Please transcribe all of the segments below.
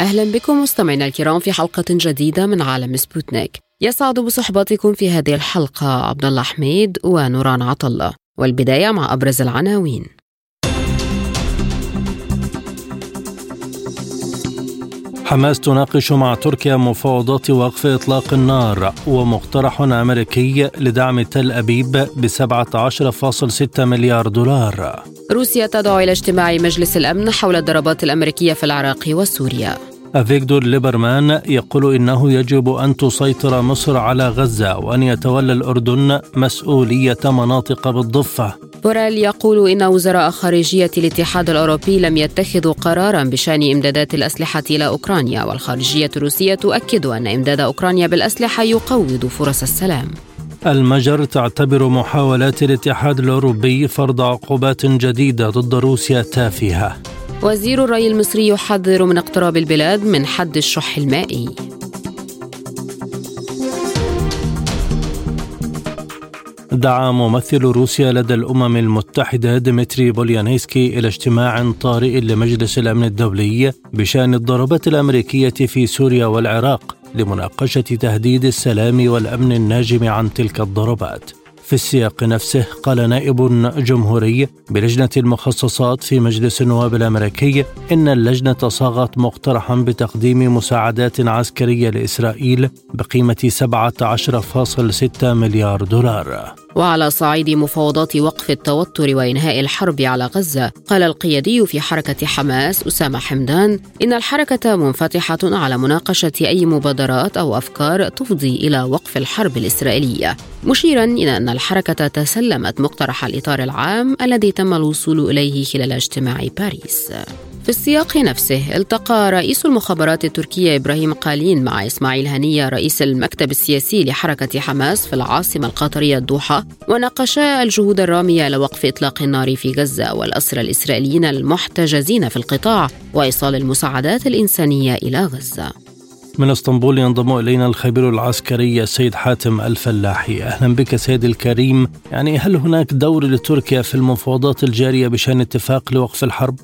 أهلا بكم مستمعينا الكرام في حلقة جديدة من عالم سبوتنيك. يسعد بصحبتكم في هذه الحلقة عبد الله حميد ونوران عطا الله والبداية مع أبرز العناوين. حماس تناقش مع تركيا مفاوضات وقف إطلاق النار ومقترح أمريكي لدعم تل أبيب ب 17.6 مليار دولار. روسيا تدعو إلى اجتماع مجلس الأمن حول الضربات الأمريكية في العراق وسوريا. أفيغدور ليبرمان يقول إنه يجب أن تسيطر مصر على غزة وأن يتولى الأردن مسؤولية مناطق بالضفة. بوريل يقول إن وزراء خارجية الاتحاد الأوروبي لم يتخذوا قرارا بشأن إمدادات الأسلحة إلى أوكرانيا والخارجية الروسية تؤكد أن إمداد أوكرانيا بالأسلحة يقوض فرص السلام. المجر تعتبر محاولات الاتحاد الأوروبي فرض عقوبات جديدة ضد روسيا تافهة. وزير الري المصري يحذر من اقتراب البلاد من حد الشح المائي. دعا ممثل روسيا لدى الأمم المتحدة ديمتري بوليانيسكي إلى اجتماع طارئ لمجلس الأمن الدولي بشأن الضربات الأمريكية في سوريا والعراق لمناقشة تهديد السلام والأمن الناجم عن تلك الضربات. في السياق نفسه قال نائب جمهوري بلجنة المخصصات في مجلس النواب الأمريكي إن اللجنة صاغت مقترحا بتقديم مساعدات عسكرية لإسرائيل بقيمة 17.6 مليار دولار. وعلى صعيد مفاوضات وقف التوتر وإنهاء الحرب على غزة قال القيادي في حركة حماس أسامة حمدان إن الحركة منفتحة على مناقشة أي مبادرات أو أفكار تفضي إلى وقف الحرب الإسرائيلية. مشيرا إلى أن الحركة تسلمت مقترح الإطار العام الذي تم الوصول إليه خلال اجتماع باريس. في السياق نفسه التقى رئيس المخابرات التركية إبراهيم قالين مع إسماعيل هنية رئيس المكتب السياسي لحركة حماس في العاصمة القطرية الدوحة وناقشا الجهود الرامية لوقف إطلاق النار في غزة والأسرى الإسرائيليين المحتجزين في القطاع وإيصال المساعدات الإنسانية إلى غزة. من إسطنبول ينضم إلينا الخبير العسكري السيد حاتم الفلاحي. أهلا بك سيد الكريم. يعني هل هناك دور لتركيا في المفاوضات الجارية بشأن اتفاق لوقف الحرب؟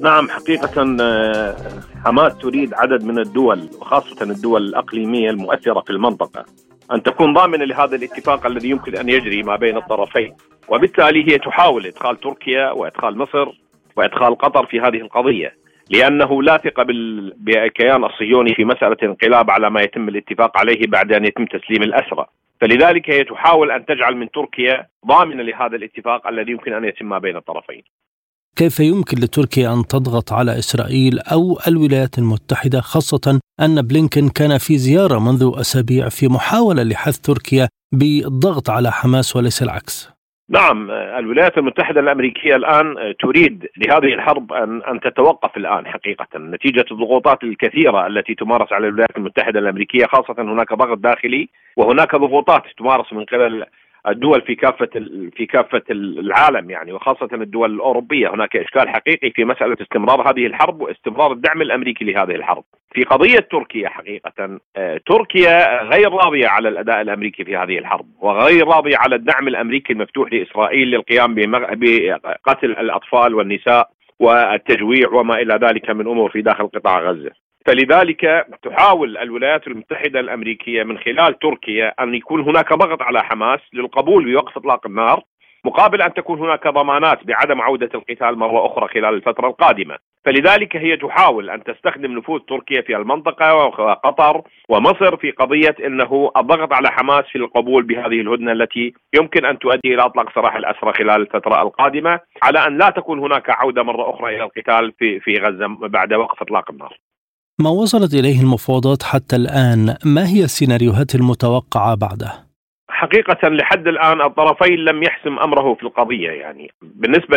نعم حقيقة آه، حماس تريد عدد من الدول وخاصة الدول الأقليمية المؤثرة في المنطقة أن تكون ضامنة لهذا الاتفاق الذي يمكن أن يجري ما بين الطرفين. وبالتالي هي تحاول إدخال تركيا وإدخال مصر وإدخال قطر في هذه القضية لأنه لا ثقة بالكيان الصهيوني في مسألة انقلاب على ما يتم الاتفاق عليه بعد أن يتم تسليم الأسرى. فلذلك هي تحاول أن تجعل من تركيا ضامنة لهذا الاتفاق الذي يمكن أن يتم ما بين الطرفين. كيف يمكن لتركيا أن تضغط على إسرائيل أو الولايات المتحدة خاصة أن بلينكن كان في زيارة منذ أسابيع في محاولة لحث تركيا بالضغط على حماس وليس العكس. نعم الولايات المتحدة الأمريكية الآن تريد لهذه الحرب ان أن تتوقف الآن حقيقة نتيجة الضغوطات الكثيرة التي تمارس على الولايات المتحدة الأمريكية خاصة هناك ضغط داخلي وهناك ضغوطات تمارس من قبل الدول في كافة في كافة العالم يعني وخاصة الدول الأوروبية هناك إشكال حقيقي في مسألة استمرار هذه الحرب واستمرار الدعم الأمريكي لهذه الحرب. في قضية تركيا حقيقة آه، تركيا غير راضية على الأداء الأمريكي في هذه الحرب وغير راضية على الدعم الأمريكي المفتوح لإسرائيل للقيام بقتل الأطفال والنساء والتجويع وما إلى ذلك من أمور في داخل قطاع غزة. فلذلك تحاول الولايات المتحدة الأمريكية من خلال تركيا أن يكون هناك ضغط على حماس للقبول بوقف إطلاق النار مقابل أن تكون هناك ضمانات بعدم عودة القتال مرة أخرى خلال الفترة القادمة، فلذلك هي تحاول أن تستخدم نفوذ تركيا في المنطقة وقطر ومصر في قضية إنه الضغط على حماس في القبول بهذه الهدنة التي يمكن أن تؤدي إلى إطلاق سراح الأسرى خلال الفترة القادمة، على أن لا تكون هناك عودة مرة أخرى إلى القتال في في غزة بعد وقف إطلاق النار. ما وصلت إليه المفاوضات حتى الآن؟ ما هي السيناريوهات المتوقعة بعده؟ حقيقة لحد الآن الطرفين لم يحسم أمره في القضية يعني بالنسبة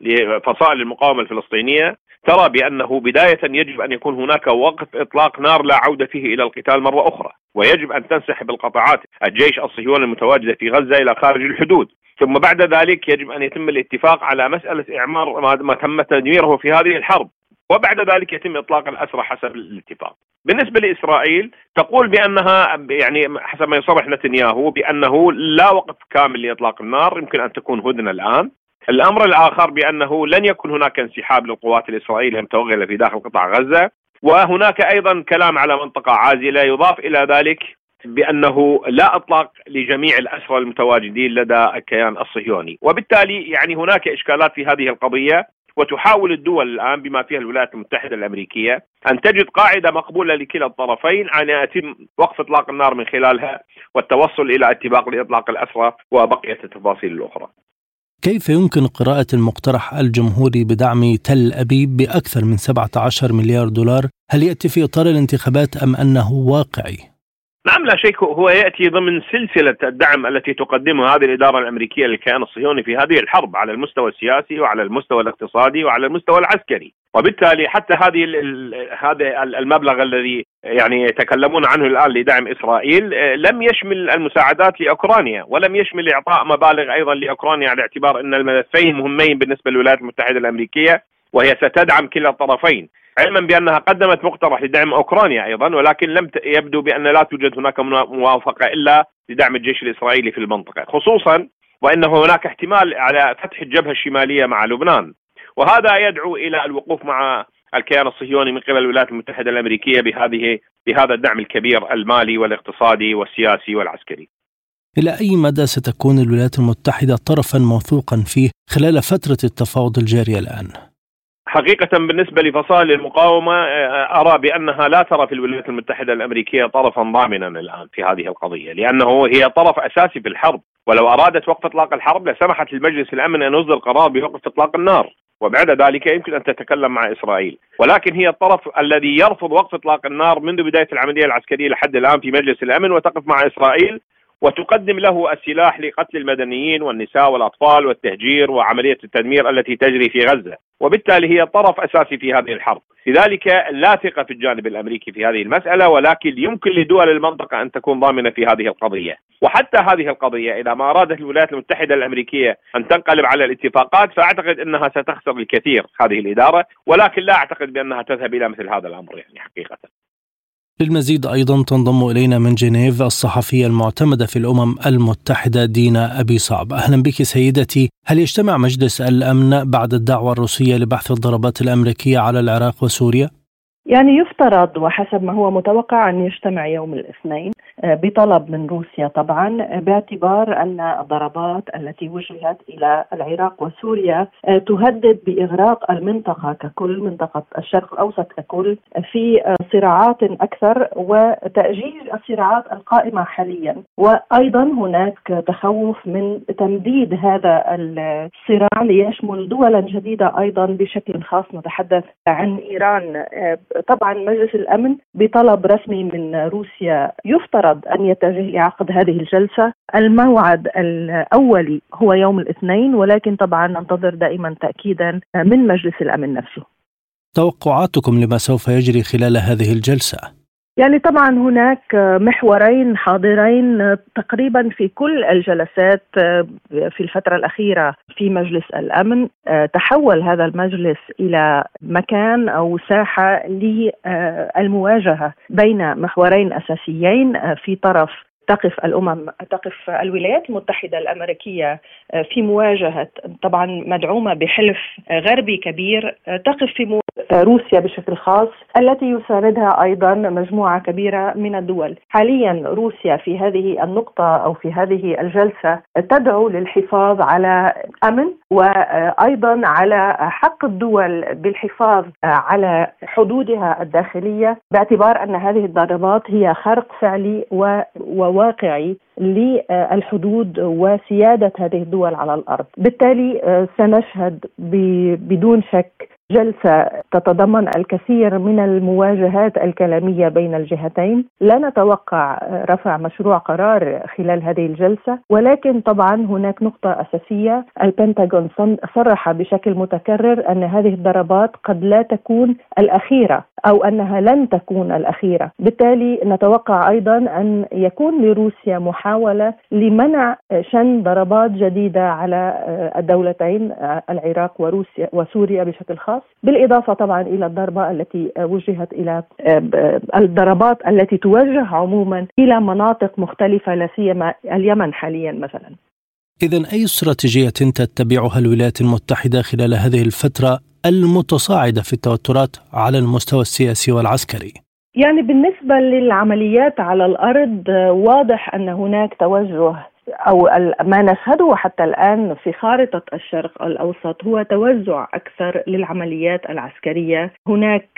لفصائل المقاومة الفلسطينية ترى بأنه بداية يجب أن يكون هناك وقف إطلاق نار لا عودة فيه إلى القتال مرة أخرى ويجب أن تنسحب القطاعات الجيش الصهيوني المتواجدة في غزة إلى خارج الحدود. ثم بعد ذلك يجب أن يتم الاتفاق على مسألة إعمار ما تم تدميره في هذه الحرب. وبعد ذلك يتم إطلاق الأسرى حسب الاتفاق. بالنسبة لإسرائيل تقول بأنها يعني حسب ما يصرح نتنياهو بأنه لا وقت كامل لإطلاق النار يمكن أن تكون هدنة الآن. الأمر الآخر بأنه لن يكن هناك انسحاب للقوات الإسرائيلية المتوغله في داخل قطاع غزة وهناك أيضا كلام على منطقة عازله يضاف إلى ذلك بأنه لا إطلاق لجميع الأسرى المتواجدين لدى الكيان الصهيوني، وبالتالي يعني هناك إشكالات في هذه القضية وتحاول الدول الآن بما فيها الولايات المتحدة الأمريكية أن تجد قاعدة مقبولة لكلا الطرفين أن يتم وقف إطلاق النار من خلالها والتوصل إلى اتفاق لإطلاق الأسرى وبقية التفاصيل الأخرى. كيف يمكن قراءة المقترح الجمهوري بدعم تل أبيب بأكثر من 17 مليار دولار؟ هل يأتي في إطار الانتخابات أم أنه واقعي؟ نعم لا شك هو يأتي ضمن سلسلة الدعم التي تقدمها هذه الإدارة الأمريكية للكيان الصهيوني في هذه الحرب على المستوى السياسي وعلى المستوى الاقتصادي وعلى المستوى العسكري، وبالتالي حتى هذه هذا المبلغ الذي يعني يتكلمون عنه الآن لدعم إسرائيل لم يشمل المساعدات لأوكرانيا ولم يشمل إعطاء مبالغ أيضا لأوكرانيا على اعتبار أن الملفين مهمين بالنسبة للولايات المتحدة الأمريكية وهي ستدعم كلا الطرفين. علما بأنها قدمت مقترح لدعم أوكرانيا أيضا ولكن لم يبدو بأن لا توجد هناك موافقة إلا لدعم الجيش الإسرائيلي في المنطقة خصوصا وإن هناك احتمال على فتح الجبهة الشمالية مع لبنان وهذا يدعو إلى الوقوف مع الكيان الصهيوني من قبل الولايات المتحدة الأمريكية بهذه بهذا الدعم الكبير المالي والاقتصادي والسياسي والعسكري. إلى أي مدى ستكون الولايات المتحدة طرفا موثوقا فيه خلال فترة التفاوض الجارية الآن؟ حقيقة بالنسبة لفصائل المقاومة آه، أرى بأنها لا ترى في الولايات المتحدة الأمريكية طرفا ضامنا الآن في هذه القضية لأنه هي طرف أساسي في الحرب. ولو أرادت وقف إطلاق الحرب لسمحت للمجلس الأمن أن يصدر قرار بوقف إطلاق النار وبعد ذلك يمكن أن تتكلم مع إسرائيل، ولكن هي الطرف الذي يرفض وقف إطلاق النار منذ بداية العملية العسكرية لحد الآن في مجلس الأمن وتقف مع إسرائيل. وتقدم له السلاح لقتل المدنيين والنساء والأطفال والتهجير وعملية التدمير التي تجري في غزة، وبالتالي هي طرف أساسي في هذه الحرب، لذلك لا ثقة في الجانب الأمريكي في هذه المسألة ولكن يمكن لدول المنطقة أن تكون ضامنة في هذه القضية، وحتى هذه القضية إذا ما أرادت الولايات المتحدة الأمريكية أن تنقلب على الاتفاقات فأعتقد إنها ستخسر الكثير هذه الإدارة، ولكن لا أعتقد بأنها تذهب إلى مثل هذا الأمر يعني حقيقة. للمزيد أيضا تنضم إلينا من جنيف الصحفية المعتمدة في الأمم المتحدة دينا أبي صعب أهلا بك سيدتي هل يجتمع مجلس الأمن بعد الدعوة الروسية لبحث الضربات الأمريكية على العراق وسوريا؟ يعني يفترض وحسب ما هو متوقع أن يجتمع يوم الاثنين آه، بطلب من روسيا طبعا آه، باعتبار أن الضربات التي وجهت إلى العراق وسوريا آه، تهدد بإغراق المنطقة ككل منطقة الشرق الأوسط ككل في صراعات أكثر وتأجيج الصراعات القائمة حاليا. وأيضا هناك تخوف من تمديد هذا الصراع ليشمل دولا جديدة أيضا بشكل خاص. نتحدث عن إيران طبعا مجلس الأمن بطلب رسمي من روسيا يفترض أن يتجه لعقد هذه الجلسة، الموعد الاولي هو يوم الاثنين ولكن طبعا ننتظر دائما تاكيدا من مجلس الأمن نفسه. توقعاتكم لما سوف يجري خلال هذه الجلسة؟ يعني طبعا هناك محورين حاضرين تقريبا في كل الجلسات في الفترة الأخيرة في مجلس الأمن تحول هذا المجلس إلى مكان أو ساحة للمواجهة بين محورين أساسيين في طرف تقف الأمم تقف الولايات المتحدة الأمريكية آه، في مواجهة طبعا مدعومة بحلف غربي كبير آه، تقف في روسيا بشكل خاص التي يساندها أيضا مجموعة كبيرة من الدول. حاليا روسيا في هذه النقطة أو في هذه الجلسة تدعو للحفاظ على أمن وأيضا على حق الدول بالحفاظ على حدودها الداخلية باعتبار أن هذه الضربات هي خرق فعلي وواقعي للحدود وسيادة هذه الدول على الأرض، بالتالي سنشهد بدون شك جلسة تتضمن الكثير من المواجهات الكلامية بين الجهتين، لا نتوقع رفع مشروع قرار خلال هذه الجلسة، ولكن طبعا هناك نقطة أساسية، البنتاغون صرح بشكل متكرر أن هذه الضربات قد لا تكون الأخيرة أو أنها لن تكون الأخيرة، بالتالي نتوقع أيضا أن يكون لروسيا محاولة لمنع شن ضربات جديدة على الدولتين العراق وروسيا وسوريا بشكل خاص. بالإضافة طبعا إلى الضربة التي وجهت إلى الضربات التي توجه عموما إلى مناطق مختلفة لا سيما اليمن حاليا مثلا. اذا أي استراتيجية تتبعها الولايات المتحدة خلال هذه الفترة المتصاعدة في التوترات على المستوى السياسي والعسكري؟ يعني بالنسبة للعمليات على الأرض واضح أن هناك توجه أو ما نشهده حتى الآن في خارطة الشرق الأوسط هو توزع أكثر للعمليات العسكرية، هناك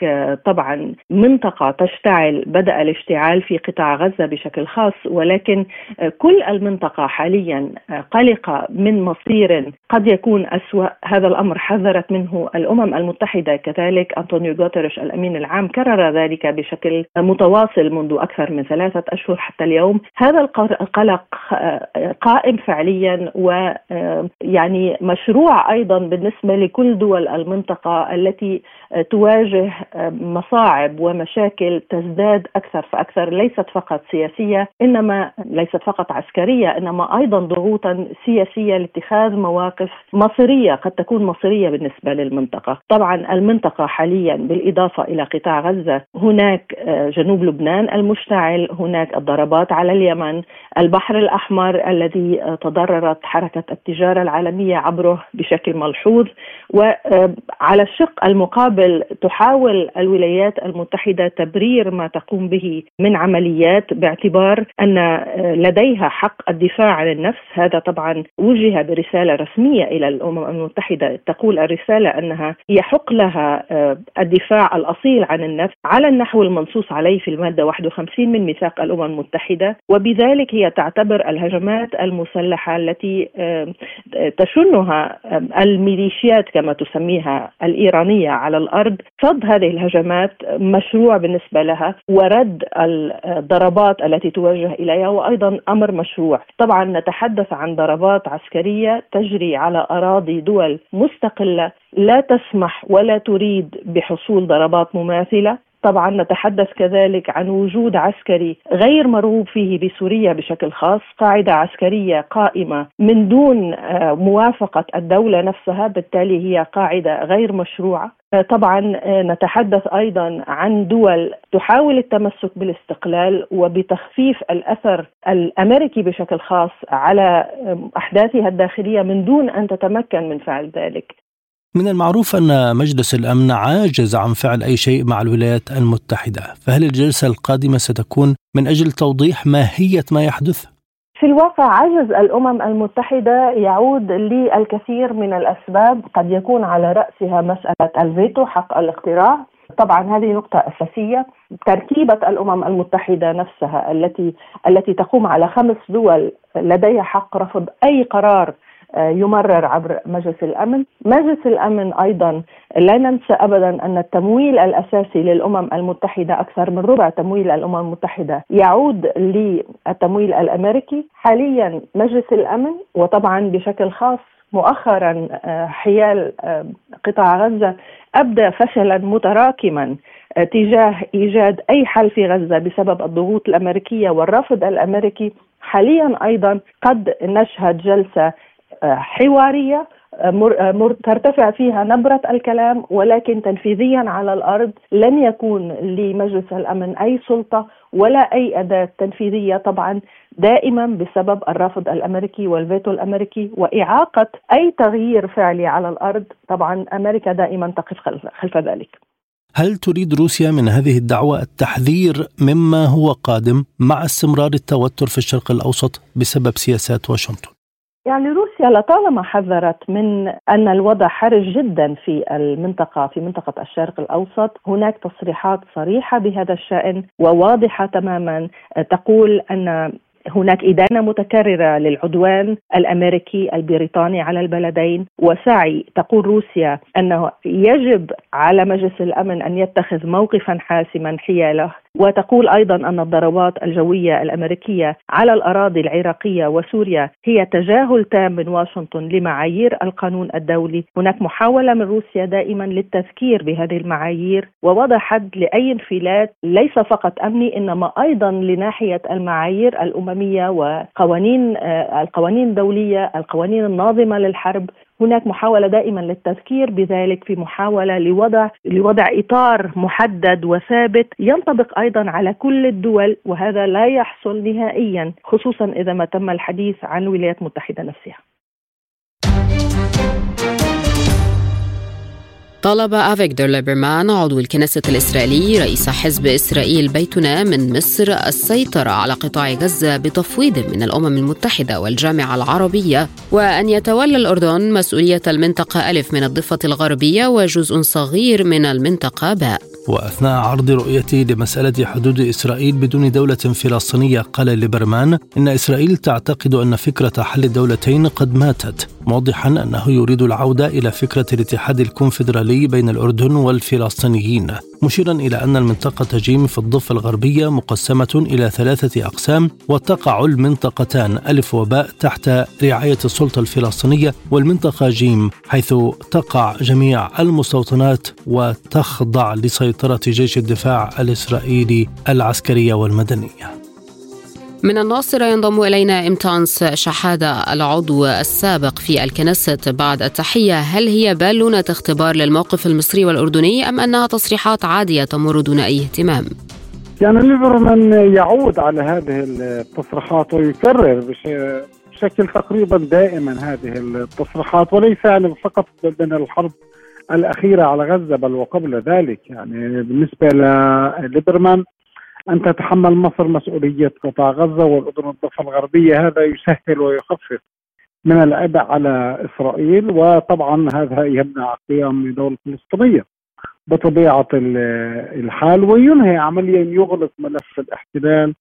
طبعا منطقة تشتعل بدا الاشتعال في قطاع غزة بشكل خاص ولكن كل المنطقة حاليا قلقة من مصير قد يكون أسوأ، هذا الأمر حذرت منه الأمم المتحدة. كذلك أنطونيو غوتريش الأمين العام كرر ذلك بشكل متواصل منذ أكثر من ثلاثة أشهر حتى اليوم، هذا القلق قائم فعليا ويعني مشروع أيضا بالنسبة لكل دول المنطقة التي تواجه مصاعب ومشاكل تزداد أكثر فأكثر ليست فقط سياسية إنما ليست فقط عسكرية إنما أيضا ضغوطا سياسية لاتخاذ مواقف مصيرية قد تكون مصيرية بالنسبة للمنطقة، طبعا المنطقة حاليا بالإضافة إلى قطاع غزة هناك جنوب لبنان المشتعل، هناك الضربات على اليمن، البحر الأحمر الذي تضررت حركة التجارة العالمية عبره بشكل ملحوظ. وعلى الشق المقابل تحاول الولايات المتحدة تبرير ما تقوم به من عمليات باعتبار أن لديها حق الدفاع عن النفس. هذا طبعا وجه برسالة رسمية إلى الأمم المتحدة. تقول الرسالة أنها يحق لها الدفاع الأصيل عن النفس على النحو المنصوص عليه في المادة 51 من ميثاق الأمم المتحدة. وبذلك هي تعتبر الهجمات المسلحة التي تشنها الميليشيات كما تسميها الإيرانية على الأرض. صد هذه الهجمات مشروع بالنسبة لها ورد الضربات التي توجه إليها وأيضا أمر مشروع. طبعا نتحدث عن ضربات عسكرية تجري على أراضي دول مستقلة لا تسمح ولا تريد بحصول ضربات مماثلة. طبعا نتحدث كذلك عن وجود عسكري غير مرغوب فيه بسوريا بشكل خاص. قاعدة عسكرية قائمة من دون موافقة الدولة نفسها بالتالي هي قاعدة غير مشروعة. طبعا نتحدث أيضا عن دول تحاول التمسك بالاستقلال وبتخفيف الأثر الأمريكي بشكل خاص على أحداثها الداخلية من دون أن تتمكن من فعل ذلك. من المعروف أن مجلس الأمن عاجز عن فعل أي شيء مع الولايات المتحدة. فهل الجلسة القادمة ستكون من أجل توضيح ماهية ما يحدث؟ في الواقع عجز الأمم المتحدة يعود للكثير من الأسباب. قد يكون على رأسها مسألة الفيتو حق الاقتراع. طبعا هذه نقطة أساسية. تركيبة الأمم المتحدة نفسها التي التي تقوم على خمس دول لديها حق رفض أي قرار يمرر عبر مجلس الأمن، مجلس الأمن أيضا لا ننسى ابدا أن التمويل الأساسي للأمم المتحدة أكثر من ربع تمويل الأمم المتحدة يعود للتمويل الأمريكي، حاليا مجلس الأمن وطبعا بشكل خاص مؤخرا حيال قطاع غزة أبدى فشلا متراكما تجاه إيجاد أي حل في غزة بسبب الضغوط الأمريكية والرفض الأمريكي. حاليا أيضا قد نشهد جلسة حوارية ترتفع فيها نبرة الكلام ولكن تنفيذيا على الأرض لن يكون لمجلس الأمن أي سلطة ولا أي أداة تنفيذية. طبعا دائما بسبب الرفض الأمريكي والفيتو الأمريكي وإعاقة أي تغيير فعلي على الأرض. طبعا أمريكا دائما تقف خلف ذلك. هل تريد روسيا من هذه الدعوة التحذير مما هو قادم مع استمرار التوتر في الشرق الأوسط بسبب سياسات واشنطن؟ يعني روسيا لطالما حذرت من أن الوضع حرج جدا في المنطقة في منطقة الشرق الأوسط، هناك تصريحات صريحة بهذا الشأن وواضحة تماما. تقول أن هناك إدانة متكررة للعدوان الأمريكي البريطاني على البلدين. وسعي تقول روسيا أنه يجب على مجلس الأمن أن يتخذ موقفا حاسما حياله. وتقول أيضا أن الضربات الجوية الأمريكية على الأراضي العراقية وسوريا هي تجاهل تام من واشنطن لمعايير القانون الدولي، هناك محاولة من روسيا دائما للتذكير بهذه المعايير ووضع حد لأي انفلات. ليس فقط أمني إنما أيضا لناحية المعايير الأممية وقوانين آه، القوانين الدولية، القوانين الناظمة للحرب. هناك محاولة دائما للتذكير بذلك في محاولة لوضع لوضع إطار محدد وثابت ينطبق أيضا على كل الدول وهذا لا يحصل نهائيا خصوصا إذا ما تم الحديث عن الولايات المتحدة نفسها. طلب أفيكتور ليبرمان عضو الكنيسة الإسرائيلي رئيس حزب إسرائيل بيتنا من مصر السيطرة على قطاع غزة بتفويض من الأمم المتحدة والجامعة العربية. وأن يتولى الأردن مسؤولية المنطقة ألف من الضفة الغربية وجزء صغير من المنطقة باء. وأثناء عرض رؤيته لمسألة حدود إسرائيل بدون دولة فلسطينية قال ليبرمان إن إسرائيل تعتقد أن فكرة حل الدولتين قد ماتت. موضحا أنه يريد العودة إلى فكرة الاتحاد الكونفدرالي بين الأردن والفلسطينيين مشيرا إلى أن المنطقة جيم في الضفة الغربية مقسمة إلى ثلاثة أقسام وتقع المنطقتان ألف وباء تحت رعاية السلطة الفلسطينية والمنطقة جيم حيث تقع جميع المستوطنات وتخضع لسيطرة جيش الدفاع الإسرائيلي العسكرية والمدنية. من الناصرة ينضم إلينا إمتانس شحادة العضو السابق في الكنيست بعد التحية هل هي بالونة اختبار للموقف المصري والأردني أم أنها تصريحات عادية تمر دون أي اهتمام؟ يعني ليبرمان يعود على هذه التصريحات ويكرر بشكل تقريبا دائما هذه التصريحات وليس يعني فقط من الحرب الأخيرة على غزة بل وقبل ذلك يعني بالنسبة لليبرمان أن تتحمل مصر مسؤولية قطاع غزة والأردن الضفة الغربية. هذا يسهل ويخفف من العبء على إسرائيل وطبعا هذا يمنع قيام دولة فلسطينية. بطبيعة الحال وينهي عمليا يغلق ملف الاحتلال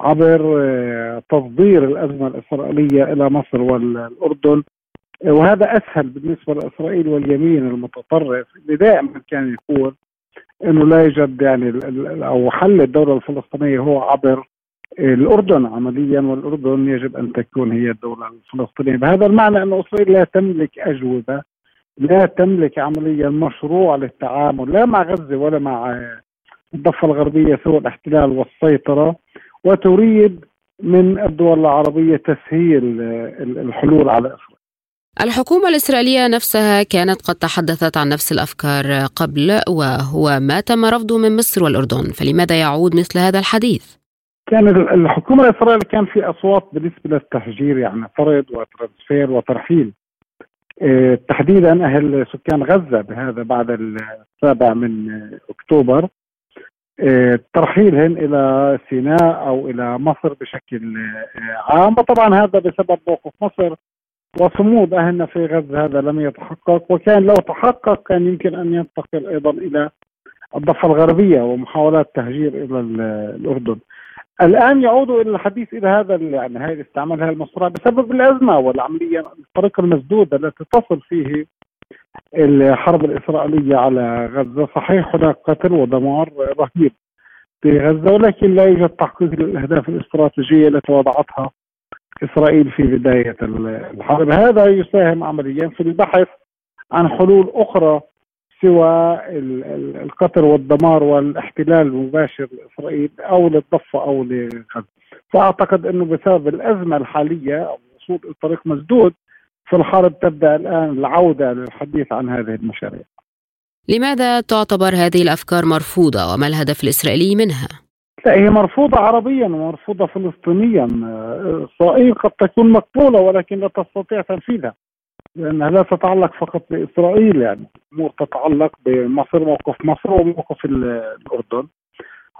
عبر آه، تصدير الأزمة الإسرائيلية إلى مصر والأردن. وهذا أسهل بالنسبة لإسرائيل واليمين المتطرف اللي دائما كان يقول إنه لا يوجد يعني أو حل الدولة الفلسطينية هو عبر الأردن عمليا والأردن يجب أن تكون هي الدولة الفلسطينية. بهذا المعنى أن إسرائيل لا تملك أجوبة لا تملك عمليا مشروع للتعامل لا مع غزة ولا مع الضفة الغربية سوى الاحتلال والسيطرة وتريد من الدول العربية تسهيل الحلول على إسرائيل. الحكومة الإسرائيلية نفسها كانت قد تحدثت عن نفس الأفكار قبل وهو ما تم رفضه من مصر والأردن فلماذا يعود مثل هذا الحديث؟ كان الحكومة الإسرائيلية كان في أصوات بالنسبة للتهجير يعني طرد وترانسفير وترحيل. إيه، تحديدا أهل سكان غزة بهذا بعد السابع من أكتوبر. إيه، ترحيلهم إلى سيناء أو إلى مصر بشكل إيه، عام. وطبعا هذا بسبب موقف مصر. وصمود أهلنا في غزة هذا لم يتحقق وكان لو تحقق كان يمكن أن ينتقل أيضا إلى الضفة الغربية ومحاولات تهجير إلى الأردن. الآن يعود إلى الحديث إلى هذا يعني هذه استعمال هذه المصطلح بسبب الأزمة والعملية الطريق المسدود التي تصل فيه الحرب الإسرائيلية على غزة. صحيح هناك قتل ودمار رهيب في غزة ولكن لا يوجد تحقيق للأهداف الاستراتيجية التي وضعتها إسرائيل في بداية الحرب هذا يساهم عمليا في البحث عن حلول أخرى سوى القتل والدمار والاحتلال المباشر لإسرائيل أو للضفة أو لغزة. فأعتقد أنه بسبب الأزمة الحالية وصول الطريق مسدود في الحرب تبدأ الآن العودة للحديث عن هذه المشاريع. لماذا تعتبر هذه الأفكار مرفوضة وما الهدف الإسرائيلي منها؟ لا هي مرفوضة عربيا ومرفوضة فلسطينيا. إسرائيل قد تكون مقبولة ولكن لا تستطيع تنفيذها لأنها لا تتعلق فقط بإسرائيل يعني. أمور تتعلق بمصر موقف مصر وموقف الأردن.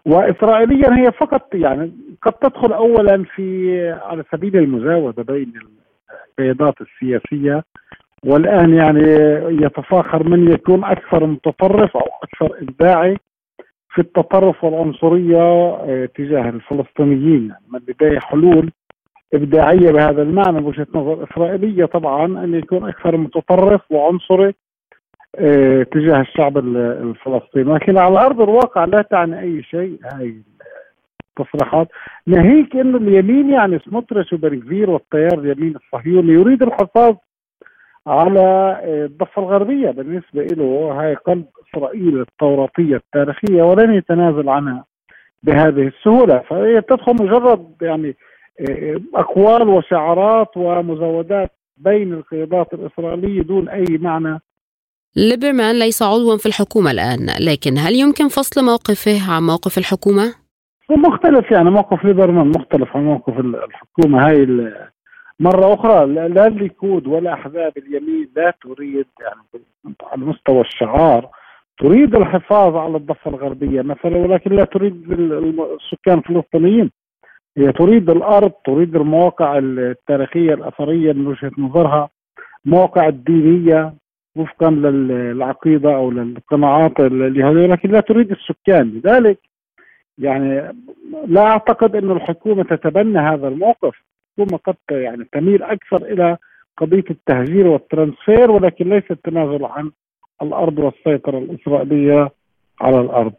وإسرائيليا هي فقط يعني قد تدخل أولا في على سبيل المزاودة بين القيادات السياسية والآن يعني يتفاخر من يكون أكثر متطرف أو أكثر إبداعي في التطرف والعنصرية آه، تجاه الفلسطينيين. يعني من لديه حلول إبداعية بهذا المعنى من وجهة نظر إسرائيلية طبعا أن يكون أكثر متطرف وعنصري آه تجاه الشعب الفلسطيني. لكن على أرض الواقع لا تعني أي شيء هاي التصريحات. ناهيك انه اليمين يعني سموتريتش وبنكفير والتيار اليمين الصهيوني يريد الحفاظ على آه، الضفة الغربية بالنسبة له. هاي قلب إسرائيل التوراتيه التاريخية ولن يتنازل عنها بهذه السهولة. فهي تدخل مجرد يعني آه، أقوال وشعارات ومزودات بين القيادات الإسرائيلية دون أي معنى. ليبرمان ليس عضوا في الحكومة الآن لكن هل يمكن فصل موقفه عن موقف الحكومة؟ مختلف يعني موقف ليبرمان مختلف عن موقف الحكومة. هاي مرة أخرى لا الليكود ولا أحزاب اليمين لا تريد يعني على مستوى الشعار تريد الحفاظ على الضفة الغربية مثلا ولكن لا تريد السكان الفلسطينيين. هي تريد الأرض تريد المواقع التاريخية الأثرية من وجهة نظرها مواقع الدينية وفقا للعقيدة أو للقناعات اليهودية لكن لا تريد السكان. لذلك يعني لا أعتقد أن الحكومة تتبنى هذا الموقف الحكومة قد يعني تميل أكثر إلى قضية التهجير والترانسفير ولكن ليس التنازل عن الأرض والسيطرة الإسرائيلية على الأرض.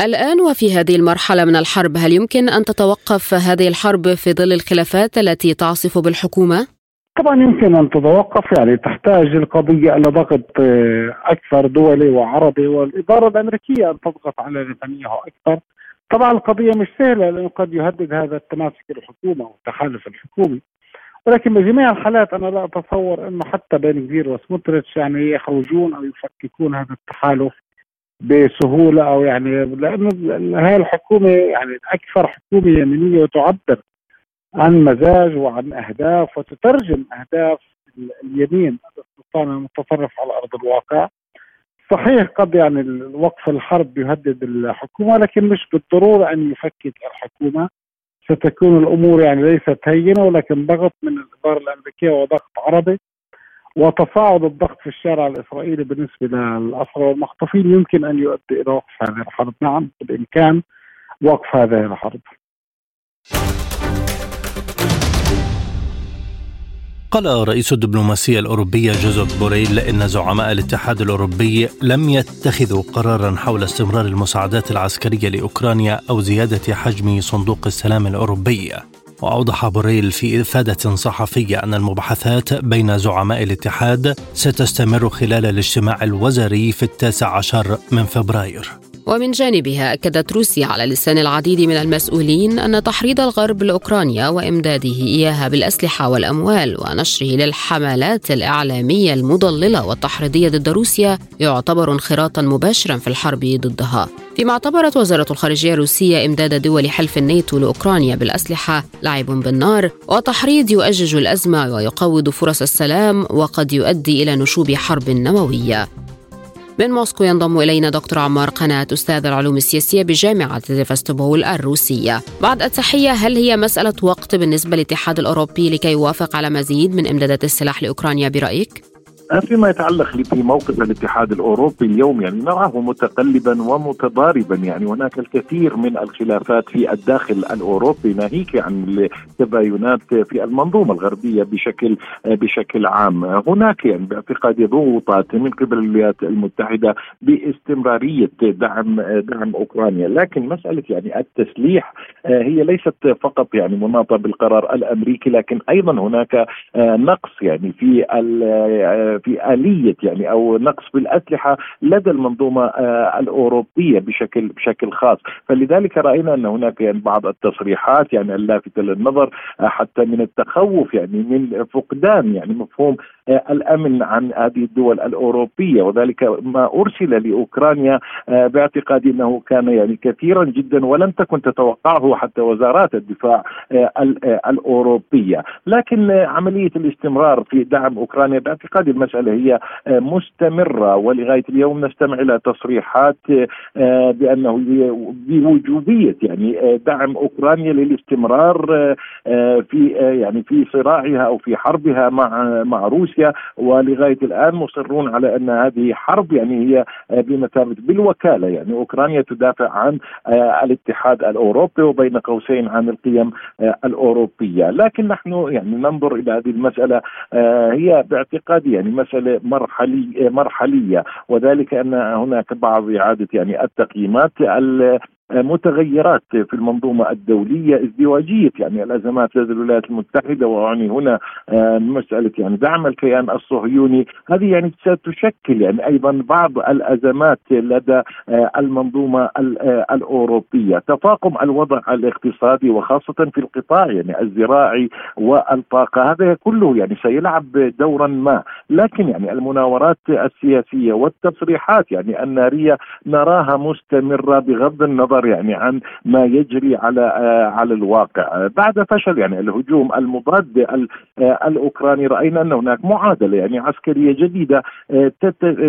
الآن وفي هذه المرحلة من الحرب هل يمكن أن تتوقف هذه الحرب في ظل الخلافات التي تعصف بالحكومة؟ طبعا يمكن أن تتوقف يعني تحتاج القضية إلى ضغط آه، أكثر دولي وعربي والإدارة الأمريكية أن تضغط على نتنياهو أكثر. طبعا القضية مش سهلة لأنه قد يهدد هذا التماسك الحكومة والتحالف الحكومي. ولكن بجميع الحالات أنا لا أتصور أنه حتى بين كبير وسموتريتش يعني يخرجون أو يفككون هذا التحالف بسهولة أو يعني لأنه هاي الحكومة يعني أكثر حكومة يمينية وتعبر عن مزاج وعن أهداف وتترجم أهداف اليمين السلطان المتطرف على أرض الواقع. صحيح قد يعني وقف الحرب يهدد الحكومة لكن مش بالضرورة أن يفكك الحكومة. ستكون الأمور يعني ليست هينة ولكن ضغط من الإدارة الأمريكية وضغط عربي وتصاعد الضغط في الشارع الإسرائيلي بالنسبة للأسرى والمخطوفين يمكن أن يؤدي إلى وقف هذه الحرب، نعم بالإمكان وقف هذه الحرب. قال رئيس الدبلوماسية الأوروبية جوزيف بوريل إن زعماء الاتحاد الأوروبي لم يتخذوا قرارا حول استمرار المساعدات العسكرية لأوكرانيا أو زيادة حجم صندوق السلام الأوروبي. وأوضح بوريل في إفادة صحفية أن المباحثات بين زعماء الاتحاد ستستمر خلال الاجتماع الوزاري في التاسع عشر من فبراير. ومن جانبها أكدت روسيا على لسان العديد من المسؤولين أن تحريض الغرب لأوكرانيا وإمداده إياها بالأسلحة والأموال ونشره للحملات الإعلامية المضللة والتحريضية ضد روسيا يعتبر انخراطا مباشرا في الحرب ضدها. فيما اعتبرت وزارة الخارجية الروسية إمداد دول حلف الناتو لأوكرانيا بالأسلحة لعب بالنار وتحريض يؤجج الأزمة ويقوض فرص السلام وقد يؤدي إلى نشوب حرب نووية. من موسكو ينضم إلينا دكتور عمار قناة أستاذ العلوم السياسية بجامعة سيفاستوبول الروسية بعد التحية هل هي مسألة وقت بالنسبة للاتحاد الأوروبي لكي يوافق على مزيد من إمدادات السلاح لأوكرانيا برأيك؟ فيما يتعلق بموقف الاتحاد الأوروبي اليوم يعني نراه متقلبا ومتضاربا يعني هناك الكثير من الخلافات في الداخل الأوروبي ناهيك عن التباينات في المنظومة الغربية بشكل بشكل عام. هناك يعني باعتقادي ضغوطات من قبل الولايات المتحدة باستمرارية دعم دعم أوكرانيا. لكن مسألة يعني التسليح هي ليست فقط يعني مناطة بالقرار الأمريكي لكن أيضا هناك نقص يعني في في آلية يعني أو نقص بالأسلحة لدى المنظومة آه، الأوروبية بشكل بشكل خاص. فلذلك رأينا أن هناك يعني بعض التصريحات يعني اللافتة للنظر آه، حتى من التخوف يعني من فقدان يعني مفهوم آه، الأمن عن هذه الدول الأوروبية. وذلك ما أرسل لأوكرانيا باعتقادي أنه كان يعني كثيرا جدا ولم تكن تتوقعه حتى وزارات الدفاع الأوروبية، لكن عملية الاستمرار في دعم أوكرانيا باعتقادي المسألة هي مستمرة. ولغاية اليوم نستمع إلى تصريحات بأنه بوجوبية يعني دعم أوكرانيا للاستمرار في يعني في صراعها أو في حربها مع مع روسيا. ولغاية الآن مصرون على أن هذه حرب يعني هي بمثابه بالوكالة. يعني أوكرانيا تدافع عن الاتحاد الأوروبي وبين قوسين عن القيم الأوروبية، لكن نحن يعني ننظر إلى هذه المسألة هي باعتقادي يعني مساله مرحلي مرحلية. وذلك أن هناك بعض إعادة يعني التقييمات متغيرات في المنظومة الدولية ازدواجية يعني الأزمات لدى الولايات المتحدة وأعني هنا آه، مسألة يعني دعم الكيان الصهيوني. هذه يعني ستشكل يعني أيضا بعض الأزمات لدى آه، المنظومة آه، الأوروبية. تفاقم الوضع الاقتصادي وخاصة في القطاع يعني الزراعي والطاقة هذا كله يعني سيلعب دورا ما. لكن يعني المناورات السياسية والتصريحات يعني النارية نراها مستمرة بغض النظر النظر يعني عن ما يجري على آه، على الواقع. بعد فشل يعني الهجوم المضاد آه، الأوكراني رأينا أن هناك معادلة يعني عسكرية جديدة آه،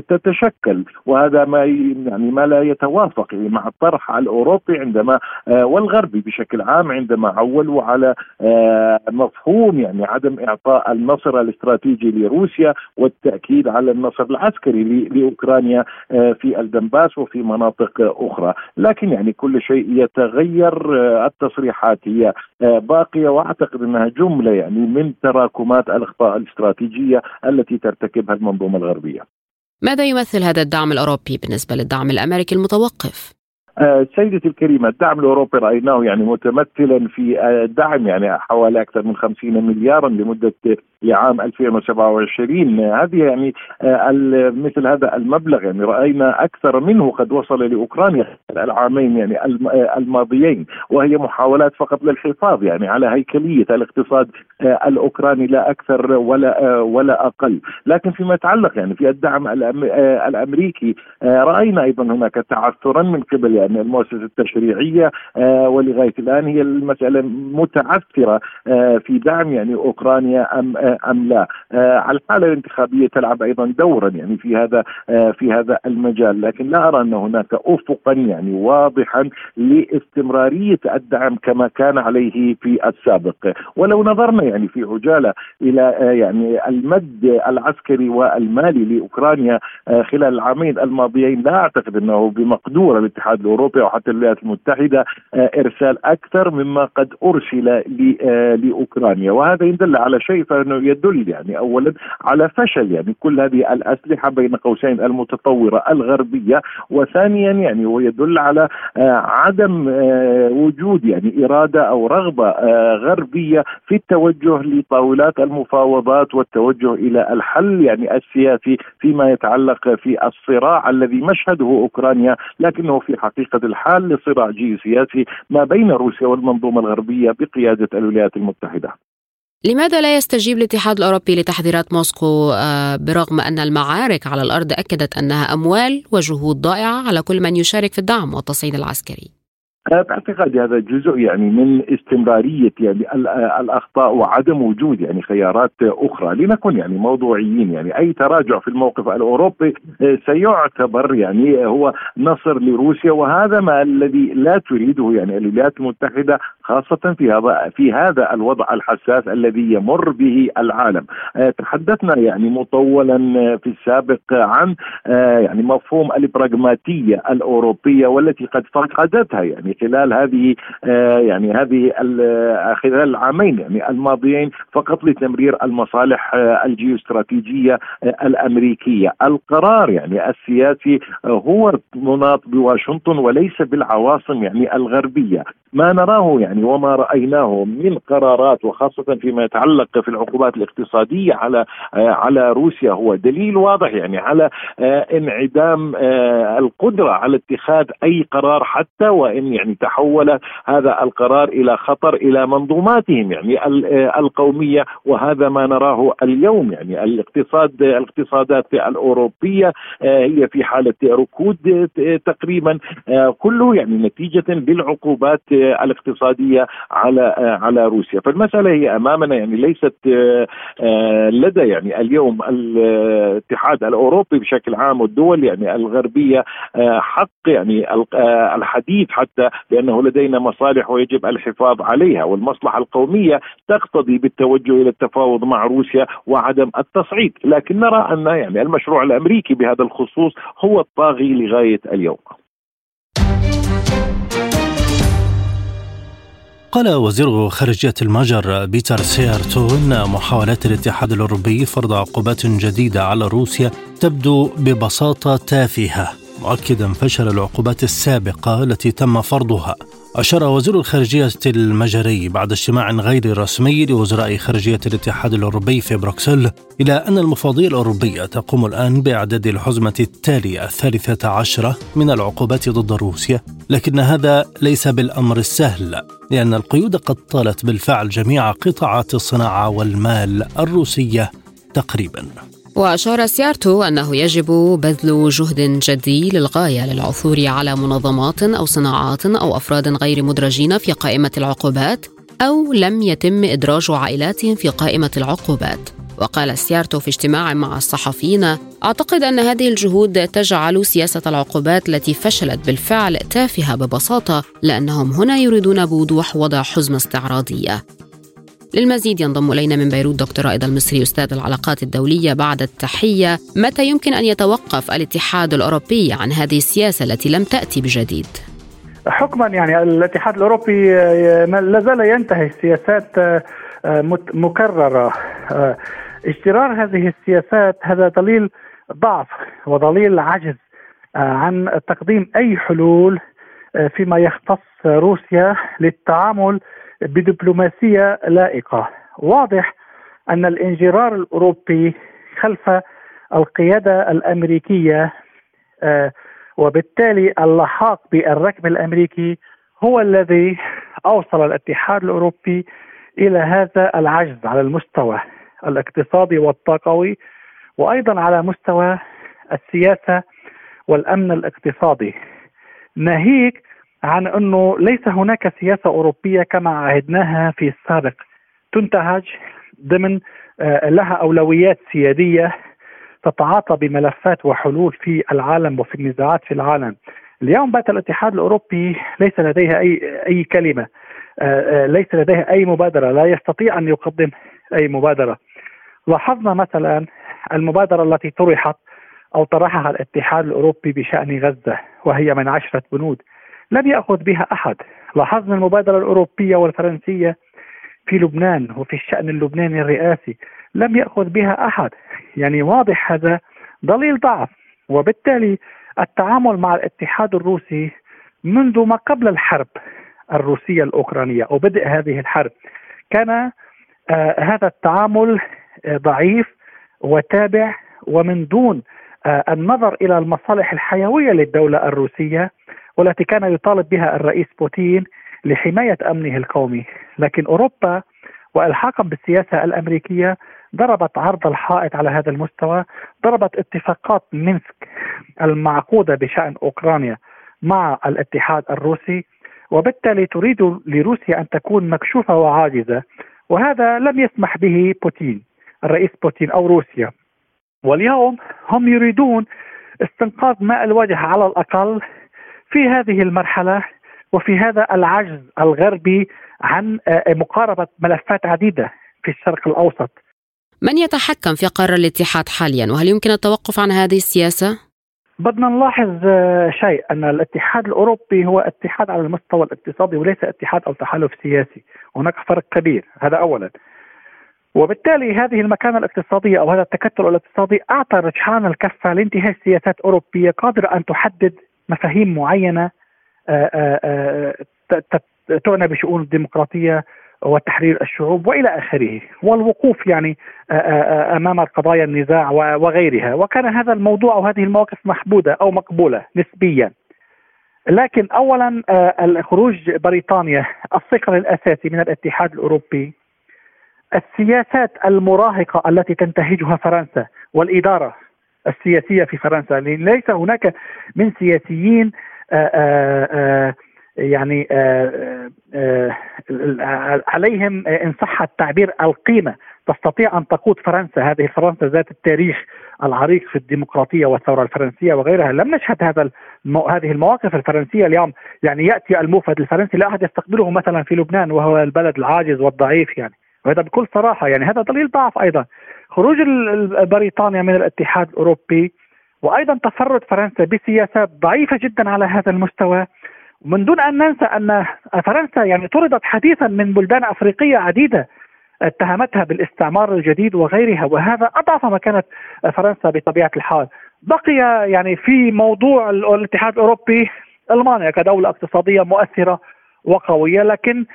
تتشكل. وهذا ما يعني ما لا يتوافق مع الطرح الأوروبي عندما والغربي بشكل عام عندما عولوا على مفهوم يعني عدم إعطاء النصر الاستراتيجي لروسيا والتأكيد على النصر العسكري لأوكرانيا في الدنباس وفي مناطق أخرى. لكن يعني كل شيء يتغير آه، التصريحات هي آه، باقية وأعتقد أنها جملة يعني من تراكمات الأخطاء الاستراتيجية التي ترتكبها المنظومة الغربية. ماذا يمثل هذا الدعم الأوروبي بالنسبة للدعم الأمريكي المتوقف؟ آه، سيدتي الكريمة الدعم الأوروبي رأيناه يعني متمثلا في دعم يعني حوالي أكثر من 50 مليارا لمدة لعام 2027 هذه يعني آه، مثل هذا المبلغ يعني رأينا أكثر منه قد وصل لأوكرانيا العامين يعني آه، الماضيين وهي محاولات فقط للحفاظ يعني على هيكلية الاقتصاد آه، الأوكراني لا أكثر ولا ولا أقل. لكن فيما يتعلق يعني في الدعم الأمريكي رأينا أيضا هناك تعثرا من قبل يعني المؤسسة التشريعية ولغاية الآن هي المسألة متعثرة في دعم يعني أوكرانيا أم أم لا. آه، الحالة الانتخابية تلعب أيضا دورا يعني في هذا آه، في هذا المجال. لكن لا أرى أن هناك افقا يعني واضحا لاستمرارية الدعم كما كان عليه في السابق. ولو نظرنا يعني في عجالة إلى آه، يعني المد العسكري والمالي لأوكرانيا خلال العامين الماضيين لا أعتقد أنه بمقدور الاتحاد الاوروبي أو حتى الولايات المتحدة إرسال أكثر مما قد أرسل لأوكرانيا. وهذا يدل على شيء فإنه يدل يعني اولا على فشل يعني كل هذه الأسلحة بين قوسين المتطورة الغربية وثانيا يعني هو يدل على آه، عدم آه، وجود يعني إرادة أو رغبة آه، غربية في التوجه لطاولات المفاوضات والتوجه إلى الحل يعني السياسي فيما يتعلق في الصراع الذي مشهده أوكرانيا لكنه في حقيقة الحال لصراع جيوسياسي ما بين روسيا والمنظومة الغربية بقيادة الولايات المتحدة. لماذا لا يستجيب الاتحاد الأوروبي لتحذيرات موسكو آه، برغم أن المعارك على الأرض أكدت أنها أموال وجهود ضائعة على كل من يشارك في الدعم والتصعيد العسكري؟ باعتقادي هذا جزء يعني من استمرارية يعني الأخطاء وعدم وجود يعني خيارات أخرى لنكن يعني موضوعيين يعني أي تراجع في الموقف الأوروبي سيعتبر يعني هو نصر لروسيا وهذا ما الذي لا تريده يعني الولايات المتحدة خاصة في هذا في هذا الوضع الحساس الذي يمر به العالم. تحدثنا يعني مطولا في السابق عن يعني مفهوم البراغماتية الأوروبية والتي قد فقدتها يعني خلال هذه آه، يعني هذه آه، خلال العامين يعني الماضيين فقط لتمرير المصالح آه، الجيوستراتيجية الأمريكية، القرار يعني السياسي هو مناط بواشنطن وليس بالعواصم يعني الغربية، ما نراه يعني وما رأيناه من قرارات وخاصة فيما يتعلق في العقوبات الاقتصادية على على روسيا هو دليل واضح يعني على انعدام القدرة على اتخاذ أي قرار حتى وإن يعني تحول هذا القرار إلى خطر إلى منظوماتهم يعني القومية وهذا ما نراه اليوم يعني الاقتصاد الاقتصادات الأوروبية هي في حالة ركود تقريبا كله يعني نتيجة للعقوبات الاقتصادية على على روسيا. فالمسألة هي أمامنا يعني ليست لدى يعني اليوم الاتحاد الأوروبي بشكل عام والدول يعني الغربية حق يعني الحديث حتى بأنه لدينا مصالح ويجب الحفاظ عليها والمصلحة القومية تقتضي بالتوجه إلى التفاوض مع روسيا وعدم التصعيد، لكن نرى أن يعني المشروع الأمريكي بهذا الخصوص هو الطاغي لغاية اليوم. قال وزير خارجية المجر بيتر سيارتو إن محاولات الاتحاد الأوروبي فرض عقوبات جديدة على روسيا تبدو ببساطة تافهة مؤكدا فشل العقوبات السابقة التي تم فرضها. أشار وزير الخارجية المجري بعد اجتماع غير رسمي لوزراء خارجية الاتحاد الأوروبي في بروكسل إلى أن المفوضية الأوروبية تقوم الآن بإعداد الحزمة التالية الثالثة عشرة من العقوبات ضد روسيا لكن هذا ليس بالأمر السهل لأن القيود قد طالت بالفعل جميع قطاعات الصناعة والمال الروسية تقريبا. وأشار سيارتو أنه يجب بذل جهد جدي للغاية للعثور على منظمات أو صناعات أو أفراد غير مدرجين في قائمة العقوبات أو لم يتم إدراج عائلاتهم في قائمة العقوبات. وقال سيارتو في اجتماع مع الصحفيين أعتقد أن هذه الجهود تجعل سياسة العقوبات التي فشلت بالفعل تافهة ببساطة لأنهم هنا يريدون بوضوح وضع حزمة استعراضية. للمزيد ينضم إلينا من بيروت دكتور رائد المصري أستاذ العلاقات الدولية بعد التحية متى يمكن أن يتوقف الاتحاد الأوروبي عن هذه السياسة التي لم تأتي بجديد؟ حكما يعني الاتحاد الأوروبي آه، لا زال ينتهي سياسات آه، مكررة آه، اجترار هذه السياسات هذا دليل ضعف ودليل عجز عن تقديم أي حلول فيما يختص روسيا للتعامل بدبلوماسية لائقة. واضح أن الانجرار الأوروبي خلف القيادة الأمريكية آه، وبالتالي اللحاق بالركب الأمريكي هو الذي أوصل الاتحاد الأوروبي إلى هذا العجز على المستوى الاقتصادي والطاقوي وأيضا على مستوى السياسة والأمن الاقتصادي. ناهيك عن أنه ليس هناك سياسة أوروبية كما عهدناها في السابق تنتهج ضمن آه، لها أولويات سيادية تتعاطى بملفات وحلول في العالم وفي النزاعات في العالم. اليوم بات الاتحاد الأوروبي ليس لديها أي أي كلمة آه، آه، ليس لديها أي مبادرة لا يستطيع أن يقدم أي مبادرة. لاحظنا مثلا المبادرة التي طرحت أو طرحها الاتحاد الأوروبي بشأن غزة وهي من عشرة بنود لم يأخذ بها أحد. لاحظنا المبادرة الأوروبية والفرنسية في لبنان وفي الشأن اللبناني الرئاسي. لم يأخذ بها أحد. يعني واضح هذا دليل ضعف. وبالتالي التعامل مع الاتحاد الروسي منذ ما قبل الحرب الروسية الأوكرانية أو بدء هذه الحرب كان آه هذا التعامل آه ضعيف وتابع ومن دون آه النظر إلى المصالح الحيوية للدولة الروسية والتي كان يطالب بها الرئيس بوتين لحماية أمنه القومي، لكن أوروبا وألحاقا بالسياسة الأمريكية ضربت عرض الحائط على هذا المستوى، ضربت اتفاقات مينسك المعقودة بشأن أوكرانيا مع الاتحاد الروسي وبالتالي تريد لروسيا أن تكون مكشوفة وعاجزة وهذا لم يسمح به بوتين الرئيس بوتين أو روسيا. واليوم هم يريدون استنقاذ ماء الوجه على الأقل في هذه المرحلة وفي هذا العجز الغربي عن آه، مقاربة ملفات عديدة في الشرق الأوسط. من يتحكم في قرار الاتحاد حاليا وهل يمكن التوقف عن هذه السياسة؟ بدنا نلاحظ آه، شيء أن الاتحاد الأوروبي هو اتحاد على المستوى الاقتصادي وليس اتحاد أو تحالف سياسي، هناك فرق كبير هذا اولا. وبالتالي هذه المكانة الاقتصادية أو هذا التكتل الاقتصادي أعطى رجحان الكفة لانتهاء سياسات أوروبية قادرة أن تحدد مفاهيم معينة آه، آه، آه، تعنى بشؤون الديمقراطية وتحرير الشعوب وإلى آخره. والوقوف يعني أمام قضايا النزاع وغيرها. وكان هذا الموضوع أو هذه المواقف محبودة أو مقبولة نسبيا. لكن اولا خروج بريطانيا الصقر الأساسي من الاتحاد الأوروبي السياسات المراهقة التي تنتهجها فرنسا والإدارة السياسية في فرنسا. ليس هناك من سياسيين آآ آآ يعني آآ عليهم إن صح التعبير القيمة. تستطيع أن تقود فرنسا هذه فرنسا ذات التاريخ العريق في الديمقراطية والثورة الفرنسية وغيرها. لم نشهد هذا المو... هذه المواقف الفرنسية اليوم. يعني يأتي الموفد الفرنسي لا أحد يستقبله مثلا في لبنان وهو البلد العاجز والضعيف يعني. وهذا بكل صراحة يعني هذا دليل ضعف أيضا. خروج بريطانيا من الاتحاد الأوروبي وأيضا تفرد فرنسا بسياسات ضعيفة جدا على هذا المستوى من دون أن ننسى أن فرنسا يعني طردت حديثا من بلدان أفريقية عديدة اتهمتها بالاستعمار الجديد وغيرها وهذا أضعف مكانه فرنسا بطبيعة الحال. بقي يعني في موضوع الاتحاد الأوروبي ألمانيا كدولة اقتصادية مؤثرة وقوية لكن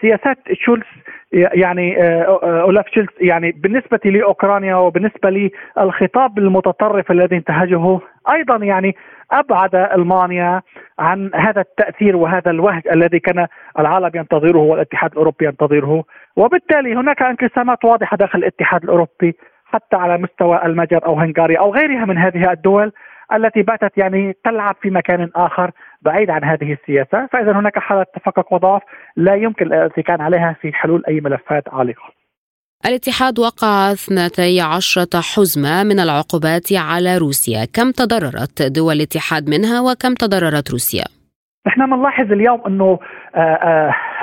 سياسات شولز يعني أولاف شولز يعني بالنسبة لأوكرانيا وبالنسبة للخطاب المتطرف الذي انتهجه أيضا يعني أبعد ألمانيا عن هذا التأثير وهذا الوهج الذي كان العالم ينتظره والاتحاد الأوروبي ينتظره. وبالتالي هناك انقسامات واضحة داخل الاتحاد الأوروبي حتى على مستوى المجر أو هنغاريا أو غيرها من هذه الدول. التي باتت يعني تلعب في مكان آخر بعيد عن هذه السياسة، فإذا هناك حالة تفكك وضعف لا يمكن الاتكان عليها في حلول أي ملفات عالقة. الاتحاد وقع 12 حزمة من العقوبات على روسيا كم تضررت دول الاتحاد منها وكم تضررت روسيا؟ نحن بنلاحظ اليوم أنه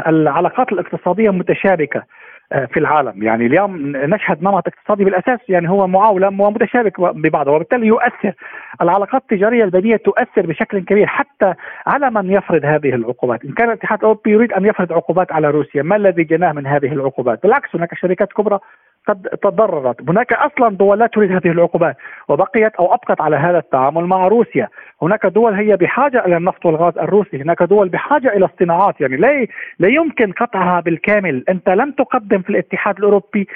العلاقات الاقتصادية متشابكة في العالم. يعني اليوم نشهد نمط اقتصادي بالأساس يعني هو معاولم ومتشابك ببعضه وبالتالي يؤثر. العلاقات التجارية البينيه تؤثر بشكل كبير حتى على من يفرض هذه العقوبات، إن كان الاتحاد الأوروبي يريد أن يفرض عقوبات على روسيا، ما الذي جناه من هذه العقوبات؟ بالعكس هناك شركات كبرى قد تضررت، هناك أصلا دول لا تريد هذه العقوبات وبقيت أو أبقت على هذا التعامل مع روسيا، هناك دول هي بحاجة إلى النفط والغاز الروسي، هناك دول بحاجة إلى الصناعات. يعني لا لا يمكن قطعها بالكامل، أنت لم تقدم في الاتحاد الأوروبي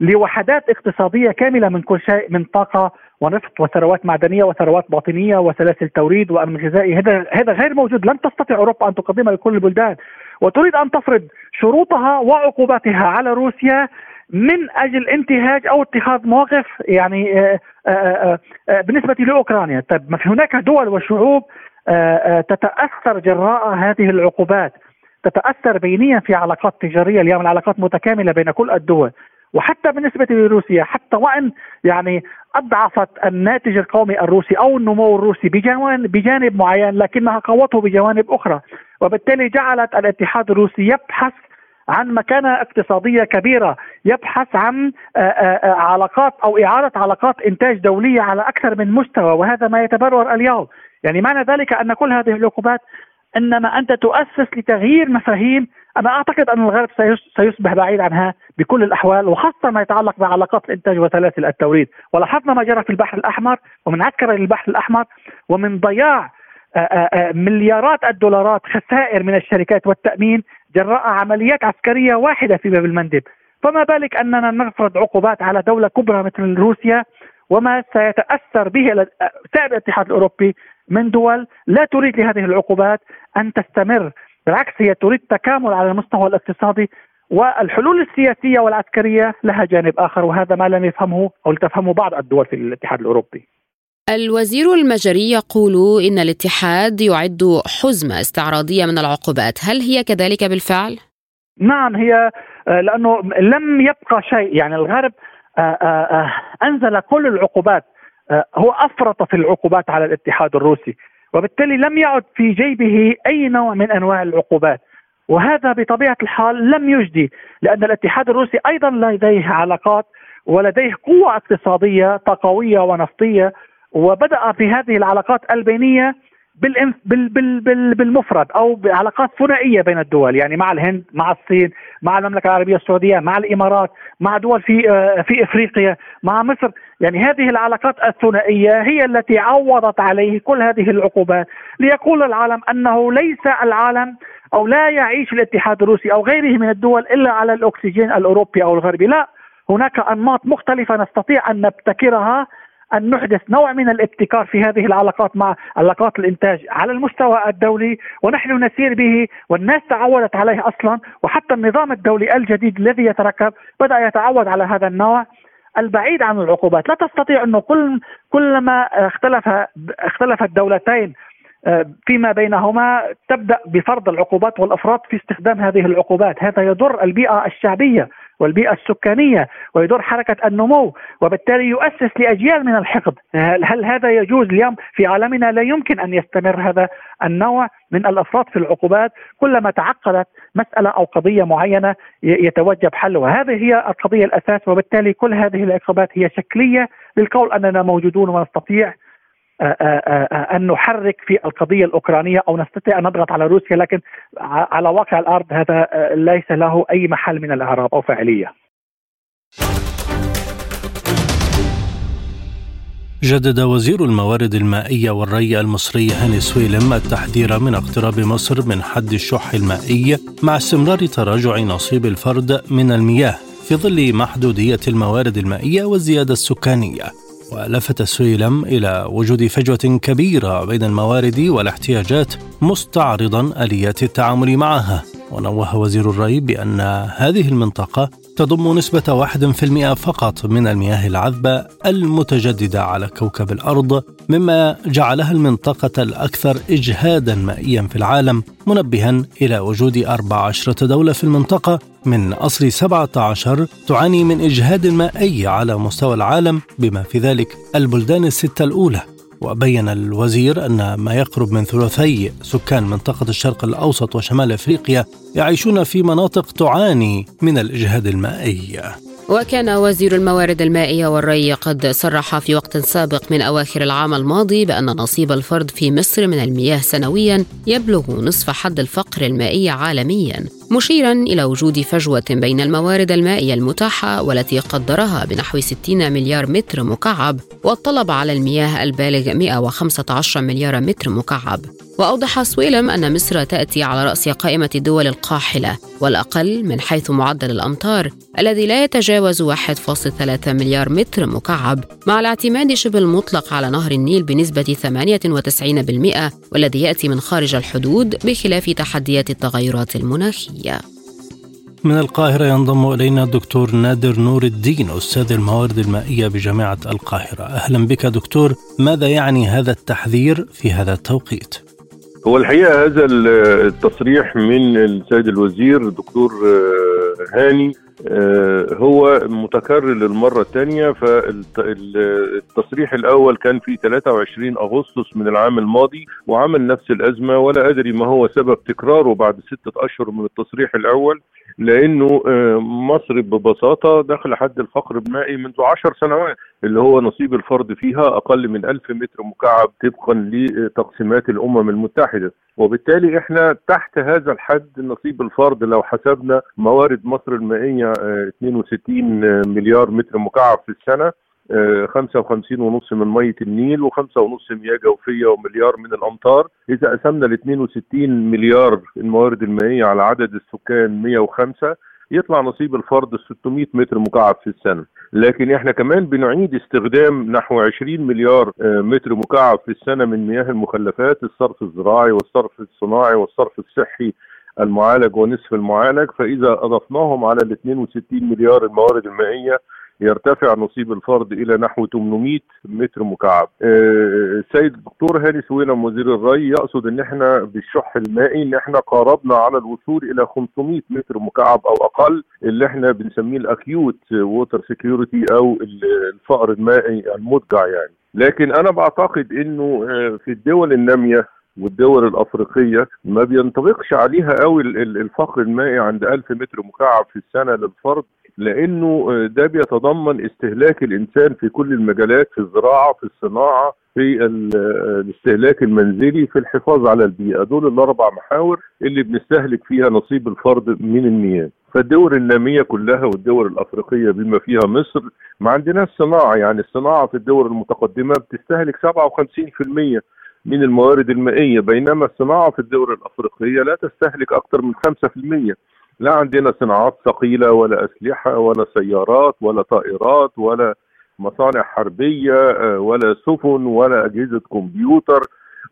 لوحدات اقتصادية كاملة من كل شيء من طاقة ونفط وثروات معدنية وثروات باطنية وسلاسل توريد وأمن غذائي. هذا هذا غير موجود. لن تستطيع أوروبا أن تقدمها لكل البلدان. وتريد أن تفرض شروطها وعقوباتها على روسيا من أجل انتهاج أو اتخاذ مواقف يعني آآ آآ آآ بالنسبة لأوكرانيا، طيب هناك دول وشعوب تتأثر جراء هذه العقوبات، تتأثر بينيا في علاقات تجارية. اليوم العلاقات متكاملة بين كل الدول، وحتى بالنسبة لروسيا حتى وإن يعني أضعفت الناتج القومي الروسي أو النمو الروسي بجانب بجانب معين لكنها قوته بجوانب أخرى، وبالتالي جعلت الاتحاد الروسي يبحث عن مكانة اقتصادية كبيرة، يبحث عن علاقات أو إعادة علاقات إنتاج دوليه على أكثر من مستوى وهذا ما يتبرر اليوم، يعني معنى ذلك أن كل هذه العقوبات إنما أنت تؤسس لتغيير مفاهيم أنا أعتقد أن الغرب سيصبح بعيد عنها بكل الأحوال وخاصة ما يتعلق بعلاقات الإنتاج وسلاسل التوريد، ولاحظنا ما جرى في البحر الأحمر ومن عسكر البحر الأحمر ومن ضياع مليارات الدولارات خسائر من الشركات والتأمين جراء عمليات عسكرية واحدة في باب المندب، فما بالك أننا نفرض عقوبات على دولة كبرى مثل روسيا وما سيتأثر به سائر الاتحاد الأوروبي من دول لا تريد لهذه العقوبات أن تستمر بالعكس هي تريد تكامل على المستوى الاقتصادي والحلول السياسية والعسكرية لها جانب آخر وهذا ما لم يفهمه أو تفهمه بعض الدول في الاتحاد الأوروبي. الوزير المجري يقول إن الاتحاد يعد حزمه استعراضية من العقوبات، هل هي كذلك بالفعل؟ نعم هي لأنه لم يبقى شيء. يعني الغرب أنزل كل العقوبات هو أفرط في العقوبات على الاتحاد الروسي وبالتالي لم يعد في جيبه أي نوع من أنواع العقوبات. وهذا بطبيعة الحال لم يجدي لأن الاتحاد الروسي أيضا لديه علاقات ولديه قوة اقتصادية طاقوية ونفطية وبدأ في هذه العلاقات بال بالمفرد أو بعلاقات ثنائية بين الدول يعني مع الهند مع الصين مع المملكة العربية السعودية مع الإمارات مع دول في في إفريقيا مع مصر. يعني هذه العلاقات الثنائية هي التي عوضت عليه كل هذه العقوبات. ليقول العالم أنه ليس العالم أو لا يعيش الاتحاد الروسي أو غيره من الدول إلا على الأكسجين الأوروبي أو الغربي. لا هناك أنماط مختلفة نستطيع أن نبتكرها أن نحدث نوع من الابتكار في هذه العلاقات مع علاقات الإنتاج على المستوى الدولي ونحن نسير به والناس تعودت عليه أصلا وحتى النظام الدولي الجديد الذي يتركب بدأ يتعود على هذا النوع. البعيد عن العقوبات لا تستطيع انه كل كلما اختلف اختلف الدولتين آه، فيما بينهما تبدأ بفرض العقوبات والافراط في استخدام هذه العقوبات. هذا يضر البيئة الشعبية. والبيئة السكانية ويدور حركة النمو وبالتالي يؤسس لأجيال من الحقد هل هذا يجوز اليوم في عالمنا؟ لا يمكن أن يستمر هذا النوع من الأفراط في العقوبات كلما تعقدت مسألة أو قضية معينة يتوجب حلها، هذه هي القضية الأساس وبالتالي كل هذه العقوبات هي شكلية للقول أننا موجودون ونستطيع أن نحرك في القضية الأوكرانية أو نستطيع أن نضغط على روسيا لكن على واقع الأرض هذا ليس له أي محل من الإعراب أو فاعلية. جدد وزير الموارد المائية والري المصري هاني سويلم التحذير من اقتراب مصر من حد الشح المائي مع استمرار تراجع نصيب الفرد من المياه في ظل محدودية الموارد المائية والزيادة السكانية. ولفت سويلم إلى وجود فجوة كبيرة بين الموارد والاحتياجات مستعرضا آليات التعامل معها. ونوه وزير الري بأن هذه المنطقة تضم نسبة 1% فقط من المياه العذبة المتجددة على كوكب الأرض مما جعلها المنطقة الأكثر إجهادا مائيا في العالم منبها إلى وجود 14 دولة في المنطقة من أصل 17 تعاني من إجهاد مائي على مستوى العالم بما في ذلك البلدان الستة الأولى. وبين الوزير أن ما يقرب من ثلثي سكان منطقة الشرق الأوسط وشمال أفريقيا يعيشون في مناطق تعاني من الإجهاد المائي. وكان وزير الموارد المائية والري قد صرح في وقت سابق من أواخر العام الماضي بأن نصيب الفرد في مصر من المياه سنويا يبلغ نصف حد الفقر المائي عالميا. مشيرا إلى وجود فجوة بين الموارد المائية المتاحة والتي قدرها بنحو 60 مليار متر مكعب والطلب على المياه البالغ 115 مليار متر مكعب. وأوضح سويلم أن مصر تأتي على رأس قائمة الدول القاحلة والأقل من حيث معدل الأمطار الذي لا يتجاوز 1.3 مليار متر مكعب. مع الاعتماد شبه المطلق على نهر النيل بنسبة 98% والذي يأتي من خارج الحدود بخلاف تحديات التغيرات المناخية. من القاهرة ينضم إلينا الدكتور نادر نور الدين أستاذ الموارد المائية بجامعة القاهرة. أهلا بك دكتور. ماذا يعني هذا التحذير في هذا التوقيت؟ هو الحقيقة هذا التصريح من السيد الوزير دكتور آه، هاني هو متكرر للمرة الثانية فالتصريح الأول كان في 23 أغسطس من العام الماضي وعمل نفس الأزمة ولا أدري ما هو سبب تكراره بعد ستة أشهر من التصريح الأول. لأنه آه، مصر ببساطة داخل حد الفقر المائي منذ عشر سنوات اللي هو نصيب الفرد فيها أقل من ألف متر مكعب طبقا لتقسيمات الأمم المتحدة. وبالتالي إحنا تحت هذا الحد نصيب الفرد لو حسبنا موارد مصر المائية 62 آه، مليار متر مكعب في السنة. 55 ونص من مية النيل وخمسة ونص مياه جوفية ومليار من الأمطار. إذا قسمنا ال 62 مليار الموارد المائية على عدد السكان 105 يطلع نصيب الفرد 600 متر مكعب في السنة. لكن إحنا كمان بنعيد استخدام نحو 20 مليار آه، متر مكعب في السنة من مياه المخلفات الصرف الزراعي والصرف الصناعي والصرف الصحي المعالج ونصف المعالج. فإذا أضفناهم على ال 62 مليار الموارد المائية يرتفع نصيب الفرد إلى نحو 800 متر مكعب. آه، السيد الدكتور هاني سويلم وزير الري يقصد إن إحنا بالشح المائي إن إحنا قاربنا على الوصول إلى 500 متر مكعب أو أقل اللي إحنا بنسميه ال acute water scarcity أو الفقر المائي المدجع يعني. لكن أنا بعتقد إنه آه، في الدول النامية والدول الأفريقية ما بينطبقش عليها قوي الفقر المائي عند 1000 متر مكعب في السنة للفرد لأنه آه، ده بيتضمن استهلاك الإنسان في كل المجالات في الزراعة في الصناعة في آه، الاستهلاك المنزلي في الحفاظ على البيئة. دول الأربع محاور اللي بنستهلك فيها نصيب الفرد من المياه. فالدول النامية كلها والدول الأفريقية بما فيها مصر ما عندناش صناعة. يعني الصناعة في الدول المتقدمة بتستهلك 57% من الموارد المائية بينما الصناعة في الدول الأفريقية لا تستهلك أكثر من 5% لا عندنا صناعات ثقيلة ولا أسلحة ولا سيارات ولا طائرات ولا مصانع حربية آه، ولا سفن ولا أجهزة كمبيوتر.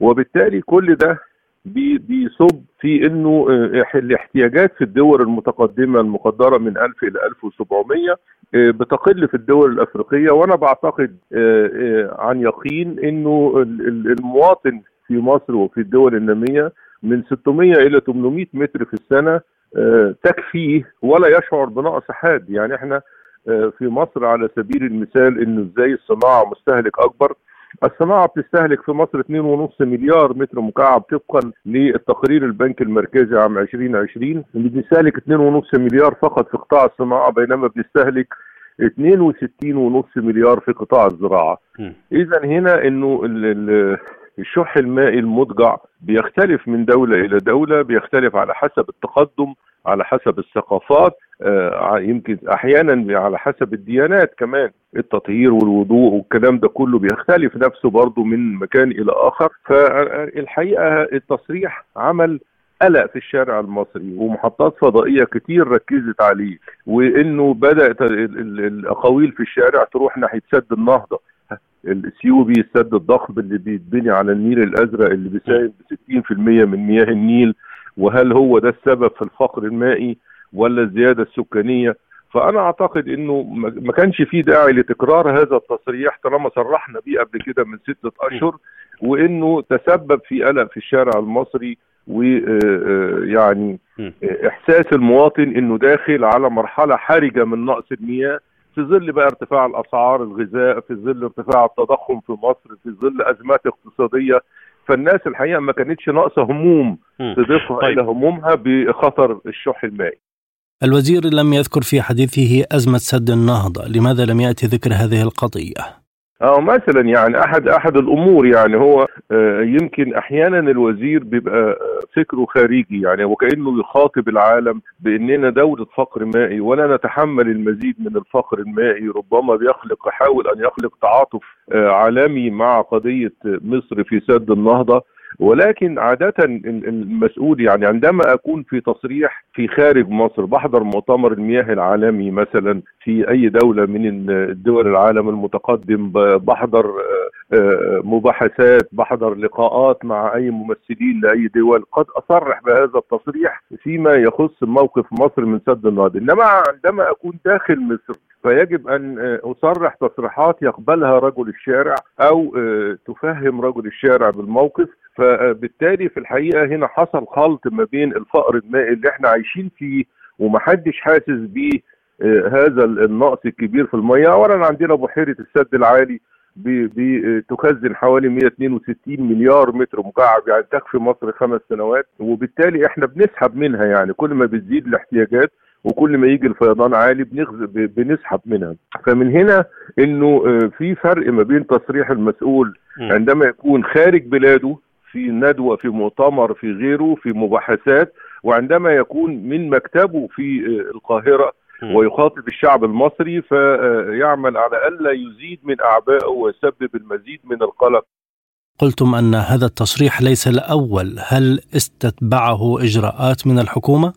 وبالتالي كل ده بي- بيصب في إنه آه، الاحتياجات في الدول المتقدمة المقدرة من 1000 إلى 1700 آه، بتقل في الدول الأفريقية. وأنا بعتقد عن يقين إنه ال- ال- المواطن في مصر وفي الدول النامية من 600 إلى 800 متر في السنة تكفيه ولا يشعر بنقص حاد. يعني إحنا آه، في مصر على سبيل المثال إنه إزاي الصناعة مستهلك أكبر. الصناعة بتستهلك في مصر 2.5 مليار متر مكعب طبقا للتقرير البنك المركزي عام 2020 اللي بيستهلك 2.5 مليار فقط في قطاع الصناعة بينما بنستهلك 62.5 مليار في قطاع الزراعة. اذا هنا إنه ال- ال- الشح المائي المضجع بيختلف من دولة إلى دولة بيختلف على حسب التقدم على حسب الثقافات آه، يمكن أحيانا على حسب الديانات كمان التطهير والوضوء والكلام ده كله بيختلف نفسه برضه من مكان إلى آخر. فالحقيقة التصريح عمل قلق في الشارع المصري ومحطات فضائية كتير ركزت عليه وإنه بدأت ال- ال- الأقاويل في الشارع تروح ناحية سد النهضة. الاثيوبي السد الضخم اللي بيتبني على النيل الأزرق اللي بيساهم ب 60% من مياه النيل. وهل هو ده السبب في الفقر المائي ولا الزيادة السكانية؟ فأنا أعتقد إنه ما ما كانش في داعي لتكرار هذا التصريح طالما صرحنا بيه قبل كده من ستة أشهر وإنه تسبب في قلق في الشارع المصري ويعني إحساس المواطن إنه داخل على مرحلة حرجة من نقص المياه. في ظل بقى ارتفاع الأسعار الغذاء في ظل ارتفاع التضخم في مصر في ظل أزمات اقتصادية فالناس الحقيقة ما كانتش ناقصة هموم تضيفها طيب. إلى همومها بخطر الشح المائي الوزير لم يذكر في حديثه أزمة سد النهضة لماذا لم يأتي ذكر هذه القضية؟ آه مثلا يعني احد أحد الأمور يعني هو آه، يمكن أحيانا الوزير بيبقى فكره خارجي يعني وكأنه يخاطب العالم بأننا دولة فقر مائي ولا نتحمل المزيد من الفقر المائي ربما بيخلق يحاول أن يخلق تعاطف آه، عالمي مع قضية مصر في سد النهضة. ولكن عادة ال- المسؤول يعني عندما أكون في تصريح في خارج مصر بحضر مؤتمر المياه العالمي مثلا في أي دولة من ال- الدول العالم المتقدم بحضر آه، آه، مباحثات بحضر لقاءات مع أي ممثلين لأي دول. قد أصرح بهذا التصريح فيما يخص موقف مصر من سد النهضة. إنما عندما أكون داخل مصر فيجب أن آه، أصرح تصريحات يقبلها رجل الشارع أو آه، تفهم رجل الشارع بالموقف. فبالتالي في الحقيقة هنا حصل خلط ما بين الفقر المائي اللي إحنا عايشين فيه ومحدش حاسس بيه آه، هذا النقص الكبير في الميه اولا عندنا بحيرة السد العالي ب- ب- تخزن حوالي 162 مليار متر مكعب يعني تكفي مصر خمس سنوات. وبالتالي إحنا بنسحب منها يعني كل ما بتزيد الاحتياجات وكل ما يجي الفيضان عالي بنسحب منها. فمن هنا إنه آه، في فرق ما بين تصريح المسؤول عندما يكون خارج بلاده في ندوة في مؤتمر في غيره في مباحثات وعندما يكون من مكتبه في آه، القاهرة ويخاطب الشعب المصري فيعمل على ألا يزيد من أعبائه ويسبب المزيد من القلق. قلتم أن هذا التصريح ليس الأول. هل استتبعه إجراءات من الحكومة؟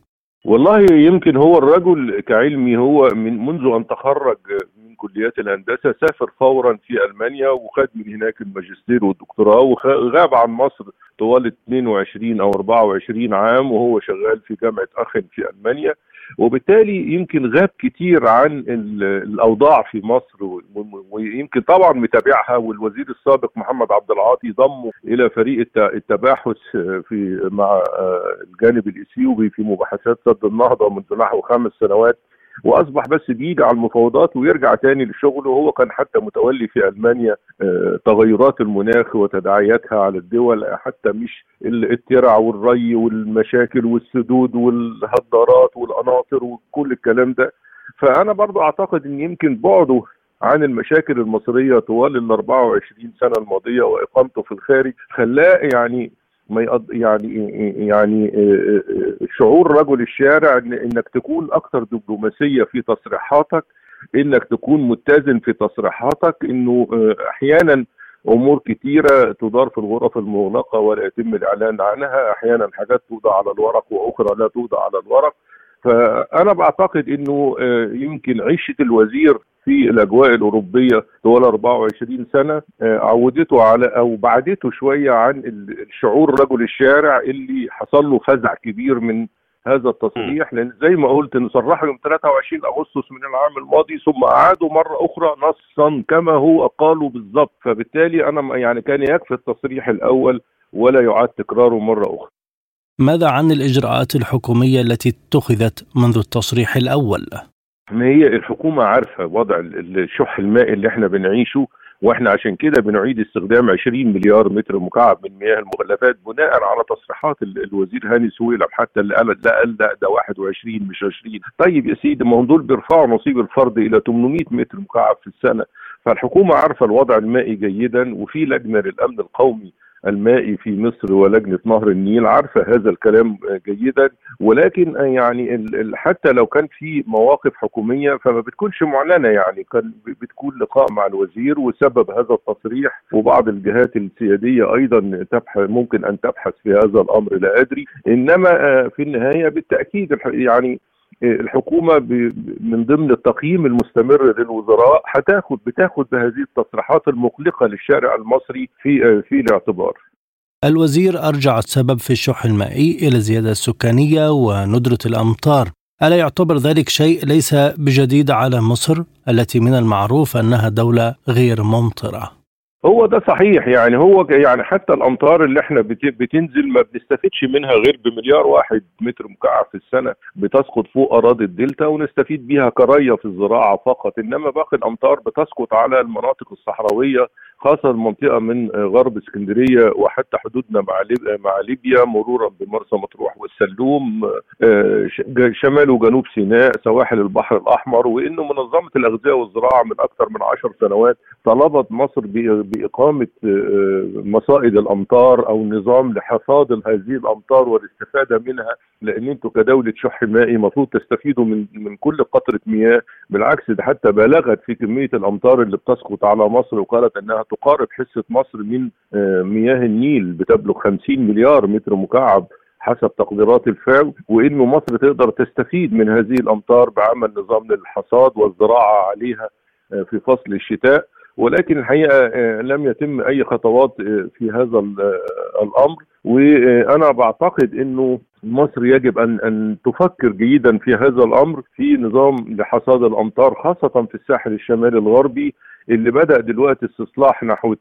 والله يمكن هو الرجل كعلمي هو من منذ أن تخرج من كليات الهندسة سافر فورا في ألمانيا وخد من هناك الماجستير والدكتوراه وغاب عن مصر طوال 22 أو 24 عام وهو شغال في جامعة أخن في ألمانيا. وبالتالي يمكن غاب كتير عن ال- الأوضاع في مصر ويمكن طبعا متابعها والوزير السابق محمد عبد العاطي ضمه إلى فريق الت- التباحث في مع آه، الجانب الإثيوبي في مباحثات سد النهضة منذ نحو خمس سنوات. وأصبح بس بيجي على المفاوضات ويرجع تاني لشغله. وهو كان حتى متولي في ألمانيا آه، تغيرات المناخ وتداعياتها على الدول حتى مش ال- الترع والري والمشاكل والسدود والهدارات والقناطر وكل الكلام ده. فأنا برضو أعتقد إن يمكن بعده عن المشاكل المصرية طوال ال 24 سنة الماضية وإقامته في الخارج خلاه يعني ما. يعني يعني شعور رجل الشارع إنك تكون أكثر دبلوماسية في تصريحاتك إنك تكون متزن في تصريحاتك إنه أحيانا أمور كتيرة تدار في الغرف المغلقة ولا يتم الإعلان عنها أحيانا حاجات توضع على الورق وأخرى لا توضع على الورق فأنا بعتقد إنه يمكن عيشة الوزير في الأجواء الأوروبية طوال 24 سنة آه، عودته على أو بعدته شوية عن الشعور رجل الشارع اللي حصل له فزع كبير من هذا التصريح. لأن زي ما قلت انه صرحوا يوم 23 أغسطس من العام الماضي ثم أعادوا مرة أخرى نصا كما هو قالوا بالضبط فبالتالي أنا يعني كان يكفي التصريح الأول ولا يعاد تكراره مرة أخرى. ماذا عن الإجراءات الحكومية التي اتخذت منذ التصريح الأول؟ ما هي الحكومة عارفة وضع الشح المائي اللي إحنا بنعيشه وإحنا عشان كده بنعيد استخدام 20 مليار متر مكعب من مياه المخلفات بناء على تصريحات الوزير هاني سويلم حتى اللي قال لا قال لا ده 21 مش 20 طيب يا سيدي ما هم دول بيرفعوا نصيب الفرد إلى 800 متر مكعب في السنة. فالحكومة عارفة الوضع المائي جيدا وفي لجنة للأمن القومي المائي في مصر ولجنة نهر النيل. عارفة هذا الكلام جيدا ولكن يعني حتى لو كان في مواقف حكومية فما بتكونش معلنة يعني. كان بتكون لقاء مع الوزير وسبب هذا التصريح وبعض الجهات السيادية أيضا تبحث ممكن أن تبحث في هذا الأمر لا أدري. إنما آه، في النهاية بالتأكيد يعني الحكومة من ضمن التقييم المستمر للوزراء هتاخد بتاخد بهذه التصريحات المقلقة للشارع المصري في في الاعتبار. الوزير أرجع السبب في الشح المائي إلى الزيادة السكانية وندرة الأمطار. ألا يعتبر ذلك شيء ليس بجديد على مصر التي من المعروف أنها دولة غير ممطرة؟ هو ده صحيح يعني هو يعني حتى الأمطار اللي إحنا بتنزل ما بنستفيدش منها غير بمليار واحد متر مكعب في السنة بتسقط فوق أراضي الدلتا ونستفيد بيها كرية في الزراعة فقط إنما باقي الأمطار بتسقط على المناطق الصحراوية خاصة المنطقة من غرب اسكندرية وحتى حدودنا مع مع ليبيا مرورا بمرسى مطروح والسلوم آه، شمال وجنوب سيناء سواحل البحر الأحمر وإنه منظمة الأغذية والزراعة من أكثر من عشر سنوات طلبت مصر بإقامة آه، مصائد الأمطار أو نظام لحفاظ هذه الأمطار والاستفادة منها لأن أنتم كدولة شح مائي المفروض تستفيدوا من من كل قطرة مياه بالعكس ده حتى بالغت في كمية الأمطار اللي بتسقط على مصر وقالت إنها تقارب حصة مصر من آه، مياه النيل بتبلغ 50 مليار متر مكعب حسب تقديرات الفاو وإنه مصر تقدر تستفيد من هذه الأمطار بعمل نظام للحصاد والزراعة عليها آه، في فصل الشتاء. ولكن الحقيقة آه، لم يتم أي خطوات في هذا الأمر. وأنا بعتقد إنه مصر يجب أن أن تفكر جيدا في هذا الأمر في نظام لحصاد الأمطار خاصة في الساحل الشمالي الغربي. اللي بدأ دلوقتي استصلاح نحو 2.1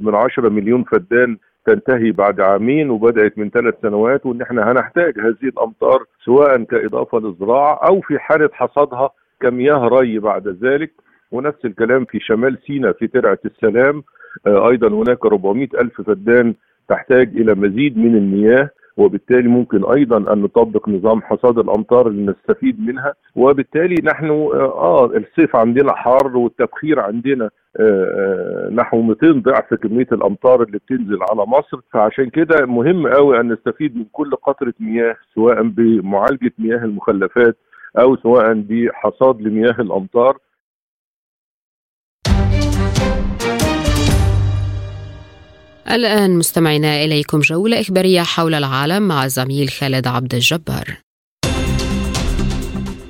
من عشرة مليون فدان تنتهي بعد عامين وبدأت من ثلاث سنوات وإن إحنا هنحتاج هذه الأمطار سواء كإضافة للزراعة أو في حالة حصادها كمياه ري بعد ذلك. ونفس الكلام في شمال سيناء في ترعة السلام. آه، أيضا هناك 400 ألف فدان تحتاج إلى مزيد من المياه. وبالتالي ممكن أيضا أن نطبق نظام حصاد الأمطار اللي نستفيد منها. وبالتالي نحن آه الصيف عندنا حار والتبخير عندنا آه, آه، نحو 200 ضعف كمية الأمطار اللي بتنزل على مصر. فعشان كده مهم قوي أن نستفيد من كل قطرة مياه سواء بمعالجة مياه المخلفات أو سواء بحصاد لمياه الأمطار. الآن مستمعينا إليكم جولة إخبارية حول العالم مع زميل خالد عبد الجبار.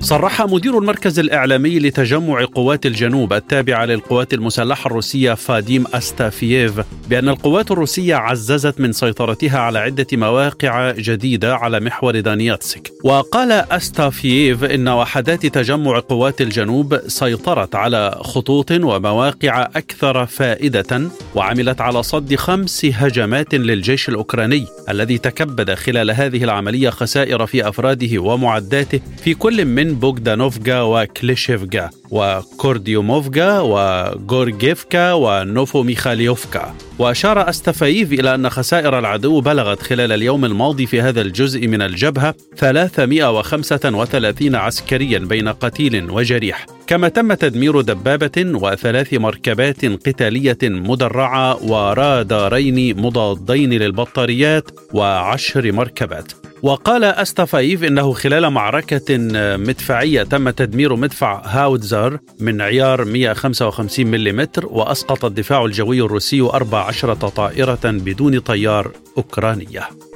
صرح مدير المركز الإعلامي لتجمع قوات الجنوب التابعة للقوات المسلحة الروسية فاديم أستافييف بأن القوات الروسية عززت من سيطرتها على عدة مواقع جديدة على محور دانياتسك. وقال أستافييف إن وحدات تجمع قوات الجنوب سيطرت على خطوط ومواقع أكثر فائدة وعملت على صد خمس هجمات للجيش الأوكراني الذي تكبد خلال هذه العملية خسائر في أفراده ومعداته في كل من بوغدانوفغا وكليشيفغا وكورديوموفغا وغورجيفكا ونوفو ميخاليوفكا وأشار أستفايف إلى أن خسائر العدو بلغت خلال اليوم الماضي في هذا الجزء من الجبهة 335 عسكريا بين قتيل وجريح. كما تم تدمير دبابة وثلاث مركبات قتالية مدرعة ورادارين مضادين للبطاريات وعشر مركبات. وقال أستافايف إنه خلال معركة مدفعية تم تدمير مدفع هاودزر من عيار 155 ملم وأسقط الدفاع الجوي الروسي 14 طائرة بدون طيار أوكرانية.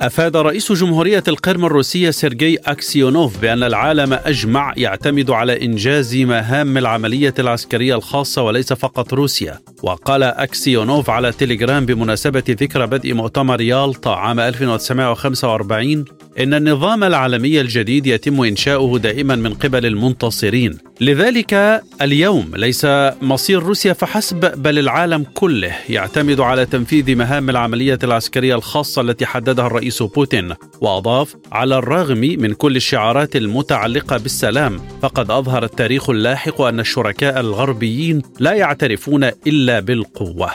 أفاد رئيس جمهورية القرم الروسية سيرجي أكسيونوف بأن العالم أجمع يعتمد على إنجاز مهام العملية العسكرية الخاصة وليس فقط روسيا. وقال أكسيونوف على تليجرام بمناسبة ذكرى بدء مؤتمر يالطا عام 1945 إن النظام العالمي الجديد يتم إنشاؤه دائما من قبل المنتصرين. لذلك اليوم ليس مصير روسيا فحسب بل العالم كله يعتمد على تنفيذ مهام العملية العسكرية الخاصة التي حددها الرئيس بوتين وأضاف على الرغم من كل الشعارات المتعلقة بالسلام فقد أظهر التاريخ اللاحق أن الشركاء الغربيين لا يعترفون إلا بالقوة.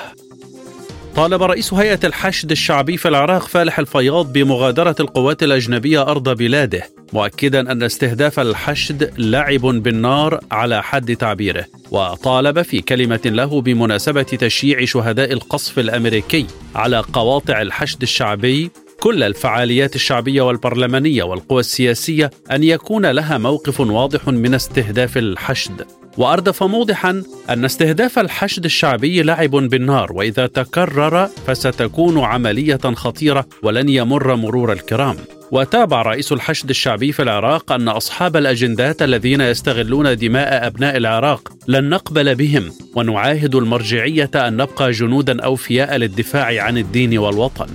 طالب رئيس هيئة الحشد الشعبي في العراق فالح الفياض بمغادرة القوات الأجنبية أرض بلاده مؤكدا أن استهداف الحشد لعب بالنار على حد تعبيره وطالب في كلمة له بمناسبة تشييع شهداء القصف الأمريكي على قواطع الحشد الشعبي كل الفعاليات الشعبية والبرلمانية والقوى السياسية أن يكون لها موقف واضح من استهداف الحشد. وأردف موضحا أن استهداف الحشد الشعبي لعب بالنار وإذا تكرر فستكون عملية خطيرة ولن يمر مرور الكرام. وتابع رئيس الحشد الشعبي في العراق أن أصحاب الأجندات الذين يستغلون دماء أبناء العراق لن نقبل بهم ونعاهد المرجعية أن نبقى جنودا أوفياء للدفاع عن الدين والوطن.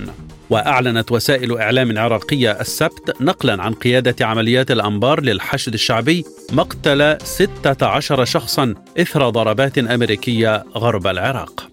وأعلنت وسائل إعلام عراقية السبت نقلا عن قيادة عمليات الأنبار للحشد الشعبي مقتل 16 شخصا إثر ضربات أمريكية غرب العراق.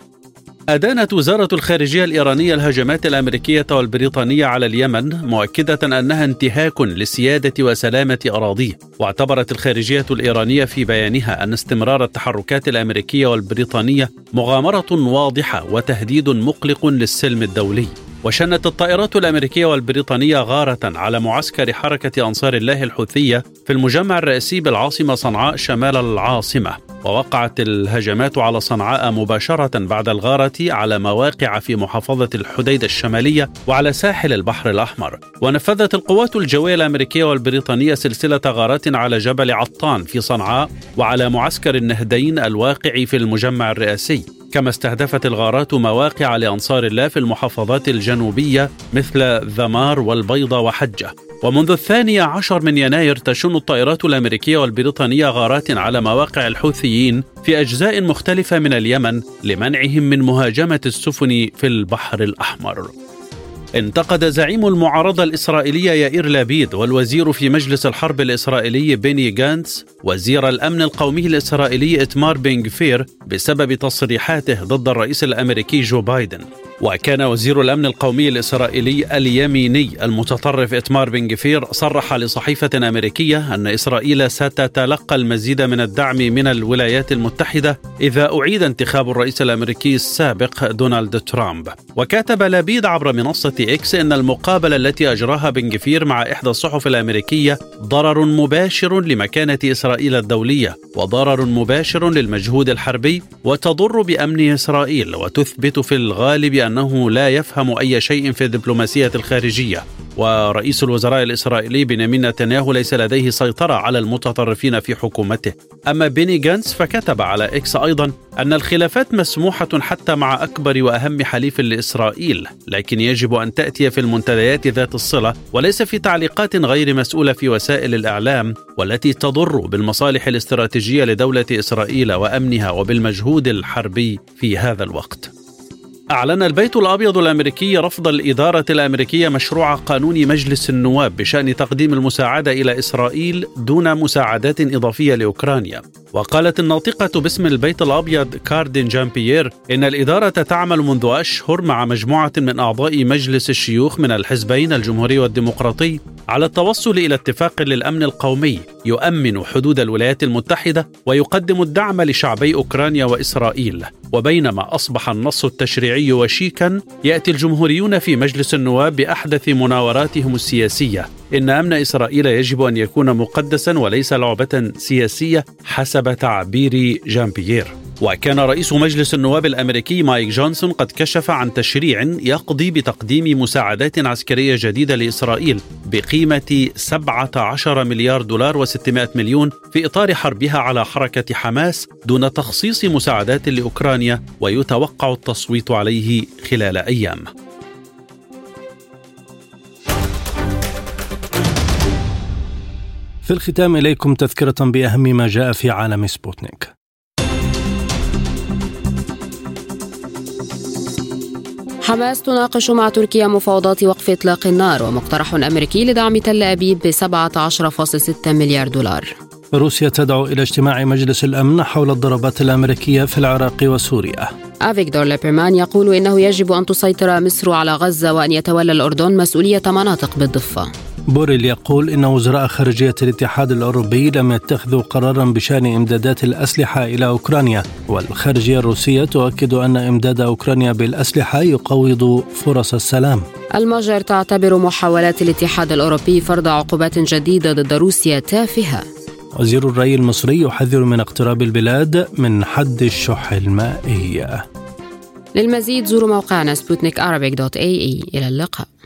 أدانت وزارة الخارجية الإيرانية الهجمات الأمريكية والبريطانية على اليمن مؤكدة أنها انتهاك لسيادة وسلامة أراضيه واعتبرت الخارجية الإيرانية في بيانها أن استمرار التحركات الأمريكية والبريطانية مغامرة واضحة وتهديد مقلق للسلم الدولي. وشنت الطائرات الأمريكية والبريطانية غارة على معسكر حركة أنصار الله الحوثية في المجمع الرئيسي بالعاصمة صنعاء شمال العاصمة. ووقعت الهجمات على صنعاء مباشرة بعد الغارة على مواقع في محافظة الحديده الشمالية وعلى ساحل البحر الأحمر. ونفذت القوات الجوية الأمريكية والبريطانية سلسلة غارات على جبل عطان في صنعاء وعلى معسكر النهدين الواقع في المجمع الرئاسي. كما استهدفت الغارات مواقع لأنصار الله في المحافظات الجنوبية مثل ذمار والبيضة وحجة. ومنذ الثاني عشر من يناير تشن الطائرات الأمريكية والبريطانية غارات على مواقع الحوثيين في أجزاء مختلفة من اليمن لمنعهم من مهاجمة السفن في البحر الأحمر. انتقد زعيم المعارضة الإسرائيلية يائير لابيد والوزير في مجلس الحرب الإسرائيلي بيني جانتس وزير الأمن القومي الإسرائيلي إتمار بن غفير بسبب تصريحاته ضد الرئيس الأمريكي جو بايدن. وكان وزير الأمن القومي الإسرائيلي اليميني المتطرف إتمار بن جفير صرح لصحيفة أمريكية أن إسرائيل ستتلقى المزيد من الدعم من الولايات المتحدة إذا أعيد انتخاب الرئيس الأمريكي السابق دونالد ترامب. وكتب لبيد عبر منصة إكس إن المقابلة التي أجراها بن جفير مع إحدى الصحف الأمريكية ضرر مباشر لمكانة إسرائيل الدولية وضرر مباشر للمجهود الحربي وتضر بأمن إسرائيل وتثبت في الغالب أنه لا يفهم أي شيء في الدبلوماسية الخارجية. ورئيس الوزراء الإسرائيلي بنيامين نتنياهو ليس لديه سيطرة على المتطرفين في حكومته. أما بيني جانس فكتب على إكس أيضا أن الخلافات مسموحة حتى مع أكبر وأهم حليف لإسرائيل لكن يجب أن تأتي في المنتديات ذات الصلة وليس في تعليقات غير مسؤولة في وسائل الإعلام والتي تضر بالمصالح الاستراتيجية لدولة إسرائيل وأمنها وبالمجهود الحربي في هذا الوقت. أعلن البيت الأبيض الأمريكي رفض الإدارة الأمريكية مشروع قانون مجلس النواب بشأن تقديم المساعدة إلى إسرائيل دون مساعدات إضافية لأوكرانيا. وقالت الناطقة باسم البيت الأبيض كاردين جان بيير إن الإدارة تعمل منذ أشهر مع مجموعة من أعضاء مجلس الشيوخ من الحزبين الجمهوري والديمقراطي على التوصل إلى اتفاق للأمن القومي يؤمن حدود الولايات المتحدة ويقدم الدعم لشعبي أوكرانيا وإسرائيل. وبينما أصبح النص التشريعي وشيكا يأتي الجمهوريون في مجلس النواب بأحدث مناوراتهم السياسية. إن أمن إسرائيل يجب أن يكون مقدسا وليس لعبة سياسية حسب تعبير جان بيير وكان رئيس مجلس النواب الأمريكي مايك جونسون قد كشف عن تشريع يقضي بتقديم مساعدات عسكرية جديدة لإسرائيل بقيمة 17 مليار دولار و600 مليون في إطار حربها على حركة حماس دون تخصيص مساعدات لأوكرانيا ويتوقع التصويت عليه خلال أيام. في الختام إليكم تذكرة بأهم ما جاء في عالم سبوتنيك. حماس تناقش مع تركيا مفاوضات وقف إطلاق النار ومقترح أمريكي لدعم تل أبيب ب 17.6 مليار دولار. روسيا تدعو إلى اجتماع مجلس الأمن حول الضربات الأمريكية في العراق وسوريا. أفيغدور ليبرمان يقول إنه يجب أن تسيطر مصر على غزة وأن يتولى الأردن مسؤولية مناطق بالضفة. بوريل يقول إن وزراء خارجية الاتحاد الأوروبي لم يتخذوا قرارا بشأن إمدادات الأسلحة إلى أوكرانيا والخارجية الروسية تؤكد أن إمداد أوكرانيا بالأسلحة يقوض فرص السلام. المجر تعتبر محاولات الاتحاد الأوروبي فرض عقوبات جديدة ضد روسيا تافهة. وزير الري المصري يحذر من اقتراب البلاد من حد الشح المائي. للمزيد زوروا موقعنا سبوتنيك إلى اللقاء.